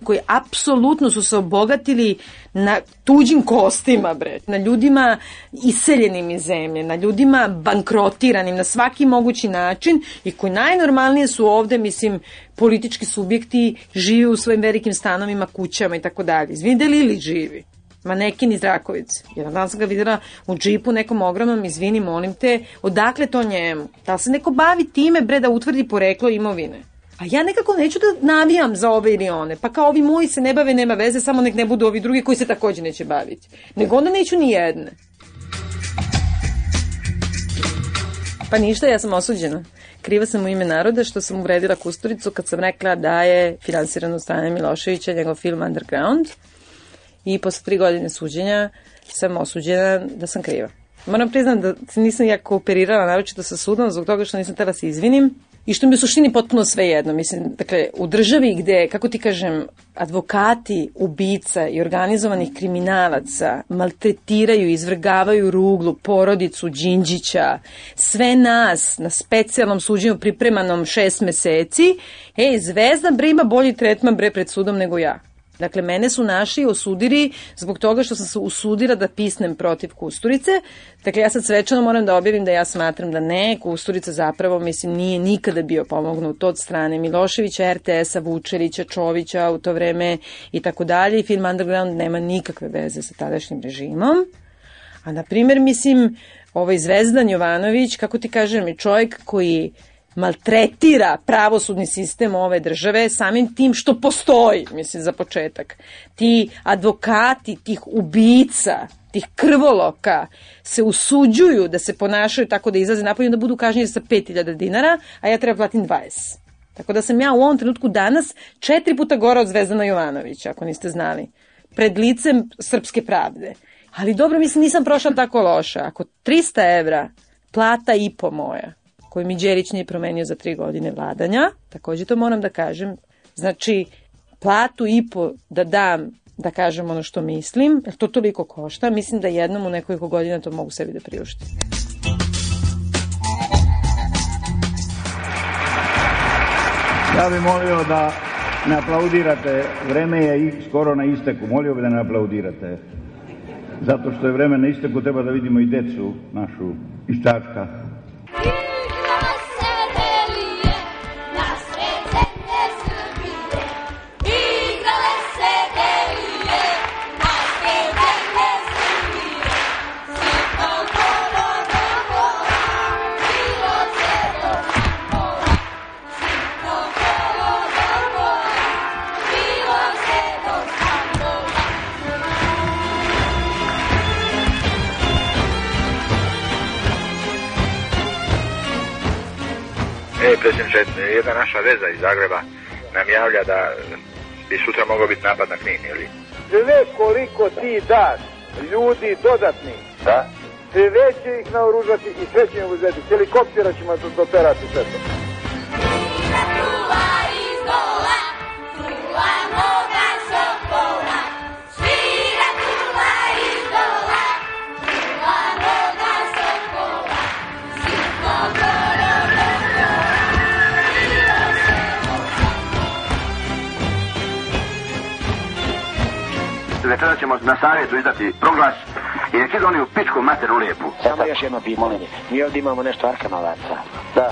koji apsolutno su se obogatili na tuđim kostima, bre, na ljudima iseljenim iz zemlje, na ljudima bankrotiranim na svaki mogući način i koji najnormalnije su ovde, mislim, politički subjekti žive u svojim velikim stanovima, kućama i tako dalje. Izvideli ili živi? Manekin iz Rakovice. Jedan dan sam ga videla u džipu nekom ogromnom, izvini, molim te, odakle to njemu? Da li se neko bavi time, bre, da utvrdi poreklo imovine? A ja nekako neću da navijam za ove ili one. Pa kao ovi moji se ne bave, nema veze, samo nek ne budu ovi drugi koji se takođe neće baviti. Nego onda neću ni jedne. Pa ništa, ja sam osuđena. Kriva sam u ime naroda što sam uvredila Kusturicu kad sam rekla da je finansiran od strane Miloševića njegov film Underground i posle tri godine suđenja sam osuđena da sam kriva. Moram priznam da nisam ja kooperirala naročito sa sudom zbog toga što nisam tela se izvinim i što mi u suštini potpuno sve jedno. Mislim, dakle, u državi gde, kako ti kažem, advokati, ubica i organizovanih kriminalaca maltretiraju, izvrgavaju ruglu, porodicu Đinđića, sve nas na specijalnom suđenju pripremanom šest meseci, ej, Zvezda bre ima bolji tretman bre pred sudom nego ja. Dakle, mene su naši osudili zbog toga što sam se usudila da pisnem protiv Kusturice. Dakle, ja sad svečano moram da objavim da ja smatram da ne, Kusturica zapravo, mislim, nije nikada bio pomognut od strane Miloševića, RTS-a, Vučerića, Čovića u to vreme i tako dalje. Film Underground nema nikakve veze sa tadašnjim režimom. A, na primjer, mislim, ovaj Zvezdan Jovanović, kako ti kažem, je čovjek koji maltretira pravosudni sistem ove države samim tim što postoji, mislim, za početak. Ti advokati, tih ubica, tih krvoloka se usuđuju da se ponašaju tako da izlaze napolje da budu kažnjeni sa 5000 dinara, a ja treba platim 20. Tako da sam ja u ovom trenutku danas četiri puta gora od Zvezdana Jovanovića, ako niste znali. Pred licem srpske pravde. Ali dobro, mislim, nisam prošla tako loša. Ako 300 evra, plata i po moja, koju mi Đerić nije promenio za tri godine vladanja, takođe to moram da kažem, znači platu i po da dam da kažem ono što mislim, jer to toliko košta, mislim da jednom u nekoliko godina to mogu sebi da priuštim. Ja bih molio da ne aplaudirate, vreme je skoro na isteku, molio bih da ne aplaudirate. Zato što je vreme na isteku, treba da vidimo i decu našu iz Čačka. Predsjedniče, jedna naša veza iz Zagreba nam javlja da bi sutra mogao biti napad na Knin, ili? Sve koliko ti daš ljudi dodatni, Da? sve će ih naoružati i sve će im uzeti. Helikoptera ćemo doterati sve to. Večera ćemo na savjetu izdati proglas i nek idu oni u pičku materu lijepu. Samo još jedno pitanje. Mi ovdje imamo nešto arkanovaca. Da.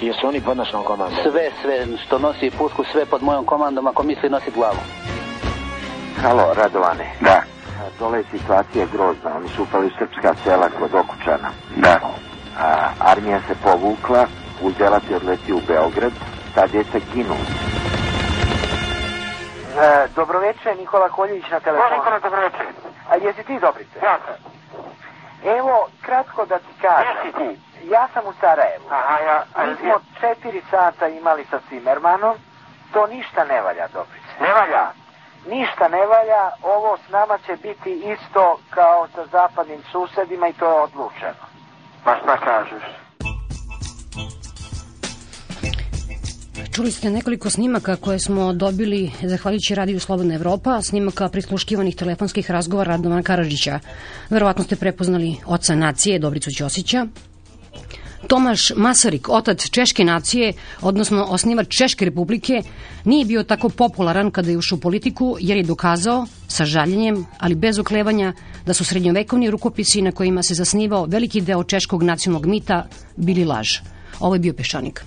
Jesu oni pod našom komandom? Sve, sve što nosi pušku, sve pod mojom komandom, ako misli nosi glavu. Halo, Radovane. Da. Dole je situacija grozna. Oni su upali srpska sela kod Okučana. Da. A, armija se povukla, uzela ti odleti u Beograd, ta djeca ginu. E, dobroveče, Nikola Koljević na telefonu. Može, Nikola, dobroveče. A jesi ti Dobrice? Ja sam. Evo, kratko da ti kažem. Gdje si ti? Ja sam u Sarajevu. Aha, ja... Mi smo četiri sata imali sa Cimermanom. To ništa ne valja, Dobrice. Ne valja? Ništa ne valja. Ovo s nama će biti isto kao sa zapadnim susedima i to je odlučeno. Pa šta kažeš? Čuli ste nekoliko snimaka koje smo dobili zahvaljujući radiju Slobodna Evropa, snimaka prisluškivanih telefonskih razgovora Radovana Karadžića. Verovatno ste prepoznali oca nacije Dobricu Ćosića. Tomaš Masarik, otac Češke nacije, odnosno osnivač Češke republike, nije bio tako popularan kada je ušao u politiku, jer je dokazao, sa žaljenjem, ali bez oklevanja, da su srednjovekovni rukopisi na kojima se zasnivao veliki deo češkog nacionalnog mita bili laž. Ovo je bio Peščanik.